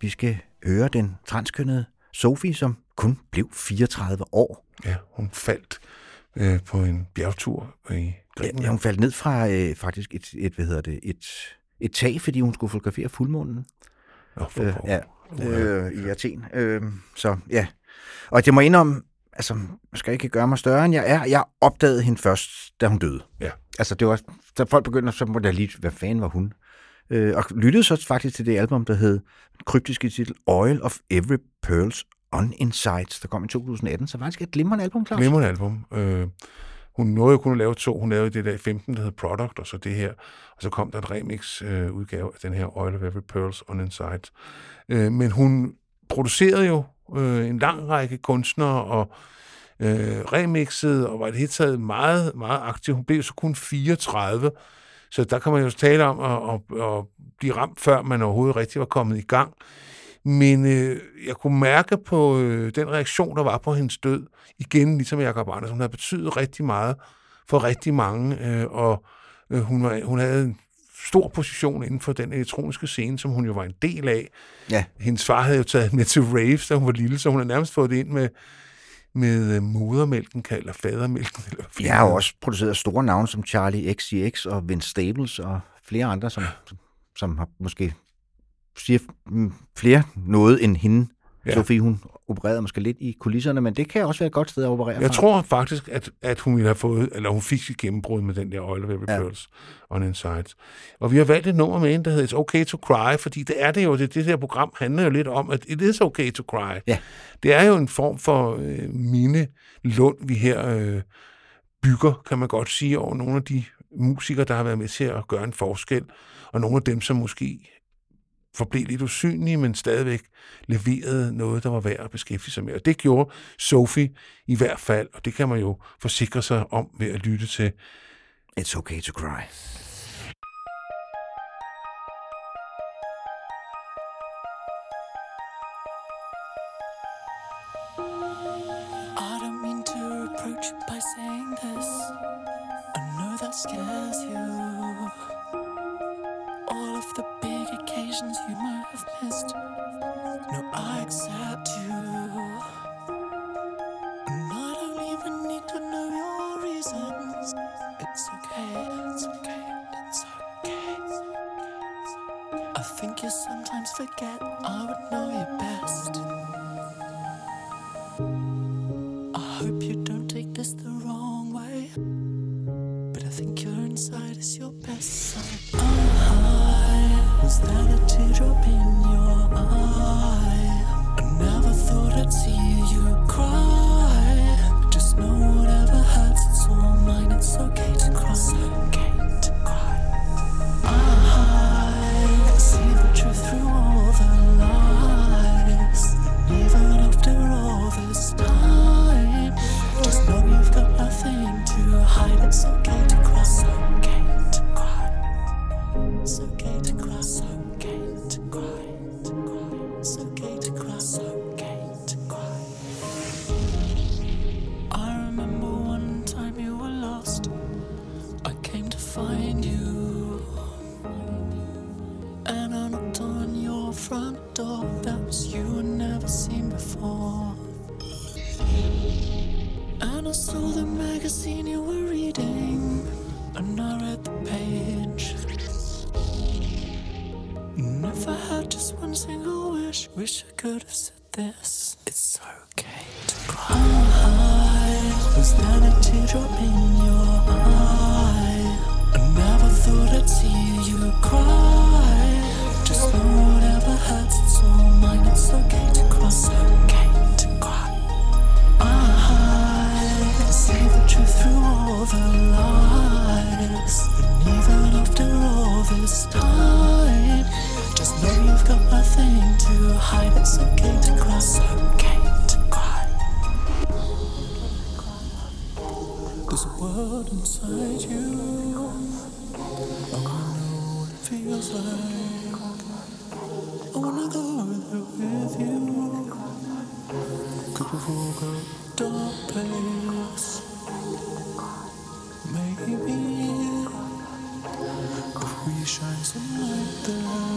Vi skal høre den transkønnede Sofie, som kun blev 34 år. Ja, hun faldt øh, på en bjergtur i Grækenland. Ja, hun faldt ned fra øh, faktisk et, et, hvad hedder det, et, et tag, fordi hun skulle fotografere fuldmånen. For øh, ja, øh, i Athen. Øh, så ja. Og det må indom, altså, jeg skal ikke gøre mig større, end jeg er. Jeg opdagede hende først, da hun døde. Ja. Altså, det var, da folk begyndte, så måtte jeg lige, hvad fanden var hun? Øh, og lyttede så faktisk til det album, der hed kryptiske titel Oil of Every Pearls On Insights, der kom i 2018. Så faktisk et glimrende album, Claus. Glimrende album. Øh, hun nåede jo kun at lave to. Hun lavede det der i 15, der hed Product, og så det her. Og så kom der en remix-udgave øh, udgave af den her Oil of Every Pearls on Insights. Øh, men hun producerede jo øh, en lang række kunstnere og øh, remixede, og var i det hele taget meget, meget aktiv. Hun blev så kun 34, så der kan man jo tale om at, at, at blive ramt, før man overhovedet rigtig var kommet i gang. Men øh, jeg kunne mærke på øh, den reaktion, der var på hendes død, igen ligesom Jacob Andersen, hun havde betydet rigtig meget for rigtig mange, øh, og øh, hun, var, hun havde en stor position inden for den elektroniske scene, som hun jo var en del af. Ja. Hendes far havde jo taget med til raves, da hun var lille, så hun har nærmest fået det ind med, med øh, modermælken, eller fadermælken. Eller Jeg har også produceret store navne som Charlie XCX og Vince Staples og flere andre, som, som, som har måske siger mm, flere noget end hende. Ja. Sofie, hun opererede måske lidt i kulisserne, men det kan også være et godt sted at operere Jeg fra. tror faktisk, at, at hun ville have fået, eller hun fik sit gennembrud med den der Oil of Every Ja. Pearls on Insights. Og vi har valgt et nummer med en, der hedder It's Okay to Cry, fordi det er det jo, det, det her program handler jo lidt om, at it is okay to cry. Ja. Det er jo en form for øh, mine lund, vi her øh, bygger, kan man godt sige, over nogle af de musikere, der har været med til at gøre en forskel, og nogle af dem, som måske forblev lidt usynlige, men stadigvæk leverede noget, der var værd at beskæftige sig med. Og det gjorde Sophie i hvert fald, og det kan man jo forsikre sig om ved at lytte til. It's okay to cry. There's a world inside you. I wanna know what it feels like. I wanna go there with you. Could we walk a dark place? Maybe if we shine some light there,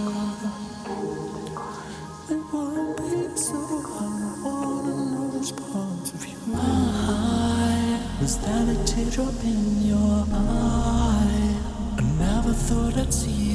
teardrop in your eye? I never thought I'd see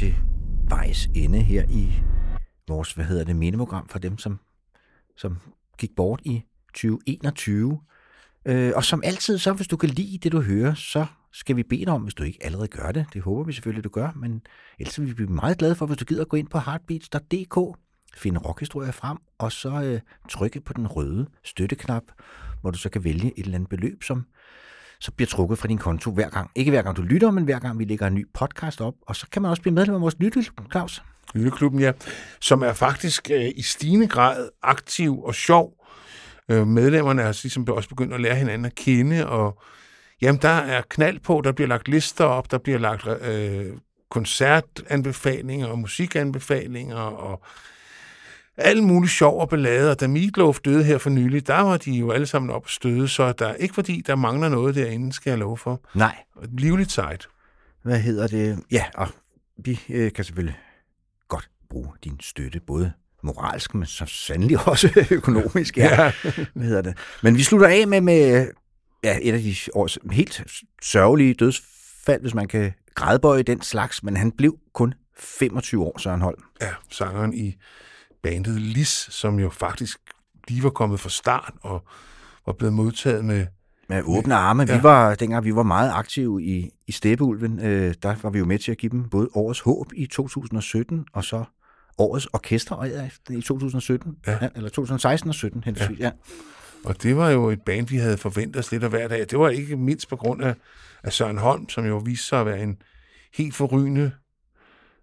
til vejs ende her i vores, hvad hedder det, mindeprogram for dem, som, som gik bort i 2021. Øh, og som altid, så hvis du kan lide det, du hører, så skal vi bede dig om, hvis du ikke allerede gør det. Det håber vi selvfølgelig, du gør, men ellers vil vi blive meget glade for, hvis du gider gå ind på heartbeats.dk, finde rockhistorier frem, og så øh, trykke på den røde støtteknap, hvor du så kan vælge et eller andet beløb, som så bliver trukket fra din konto hver gang. Ikke hver gang du lytter, men hver gang vi lægger en ny podcast op. Og så kan man også blive medlem af vores lytteklub, Claus. Lytteklubben, ja, som er faktisk øh, i stigende grad aktiv og sjov. Øh, medlemmerne har altså ligesom også begyndt at lære hinanden at kende, og jamen, der er knald på, der bliver lagt lister op, der bliver lagt øh, koncertanbefalinger og musikanbefalinger, og alle mulige sjov og ballade, og da Meatloaf døde her for nylig, der var de jo alle sammen op og støde, så der ikke fordi, der mangler noget derinde, skal jeg love for. Nej. Livligt sejt. Hvad hedder det? Ja, og vi øh, kan selvfølgelig godt bruge din støtte, både moralsk, men så sandelig også økonomisk. Ja. Ja. Hvad hedder det? Men vi slutter af med, med ja, et af de års helt sørgelige dødsfald, hvis man kan grædbøje den slags, men han blev kun 25 år, Søren Holm. Ja, sangeren i bandet Lis, som jo faktisk lige var kommet fra start og var blevet modtaget med... Med åbne arme. Ja. Vi var, dengang vi var meget aktive i, i Steppeulven, øh, der var vi jo med til at give dem både Årets Håb i 2017, og så Årets Orkester i 2017, Ja. ja, eller 2016 og 17 henholdsvis. Ja. Ja. Og det var jo et band, vi havde forventet os lidt af hver dag. Det var ikke mindst på grund af, af Søren Holm, som jo viste sig at være en helt forrygende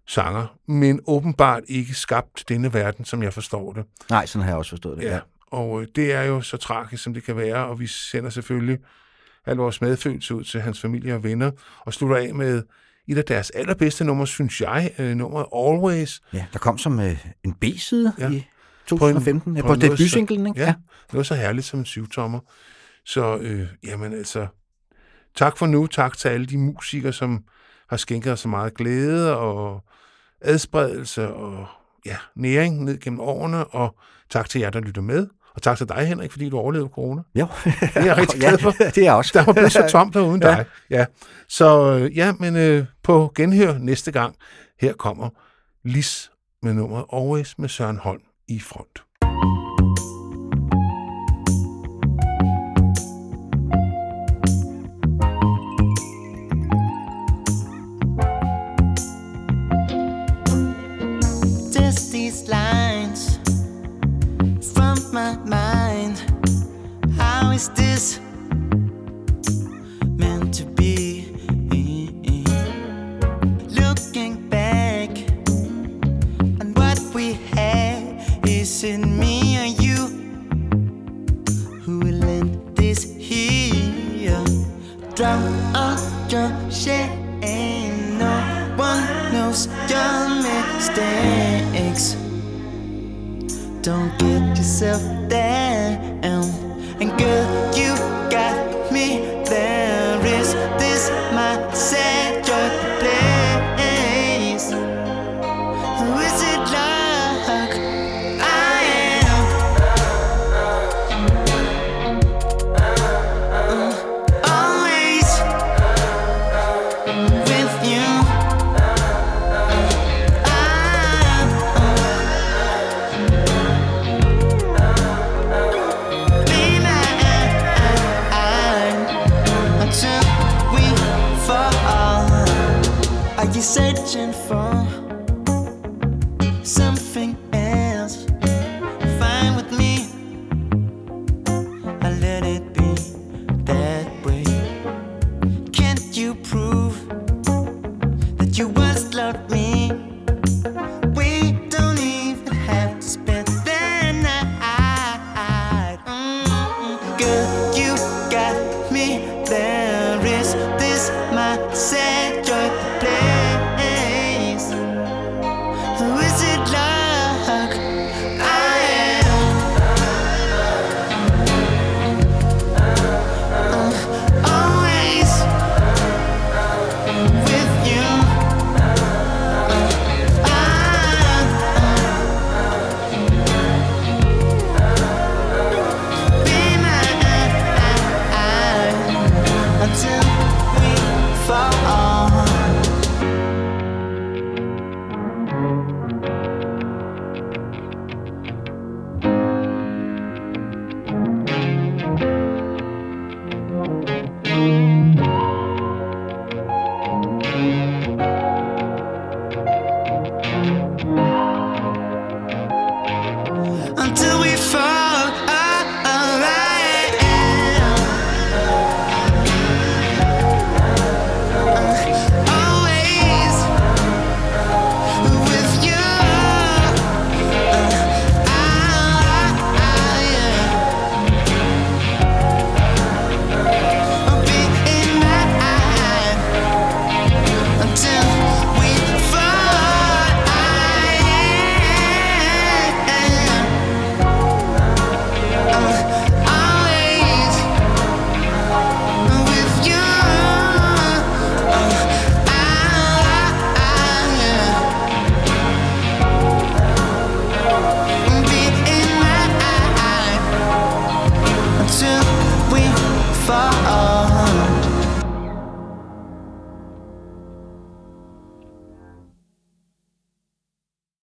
sanger, men åbenbart ikke skabt denne verden, som jeg forstår det. Nej, sådan har jeg også forstået det. Ja. Og øh, det er jo så tragisk, som det kan være, og vi sender selvfølgelig al vores medfølelse ud til hans familie og venner, og slutter af med et af deres allerbedste numre, synes jeg, øh, nummeret Always. Ja, der kom som øh, en B-side Ja. ja. i 2015, på, på, på så- debutsinglen, ikke? Ja, noget så herligt som en syvtommer. Så øh, jamen altså, tak for nu. Tak til alle de musikere, som har skænket os så meget glæde og adspredelse og ja, næring ned gennem årene. Og tak til jer, der lytter med. Og tak til dig, Henrik, fordi du overlevede corona. Jo. Det er jeg rigtig Ja, glad for. det er jeg også. Der var blevet så tomt der uden Ja. dig. Ja. Så ja, men øh, på genhør næste gang, her kommer Lis med nummeret Always med Søren Holm i front.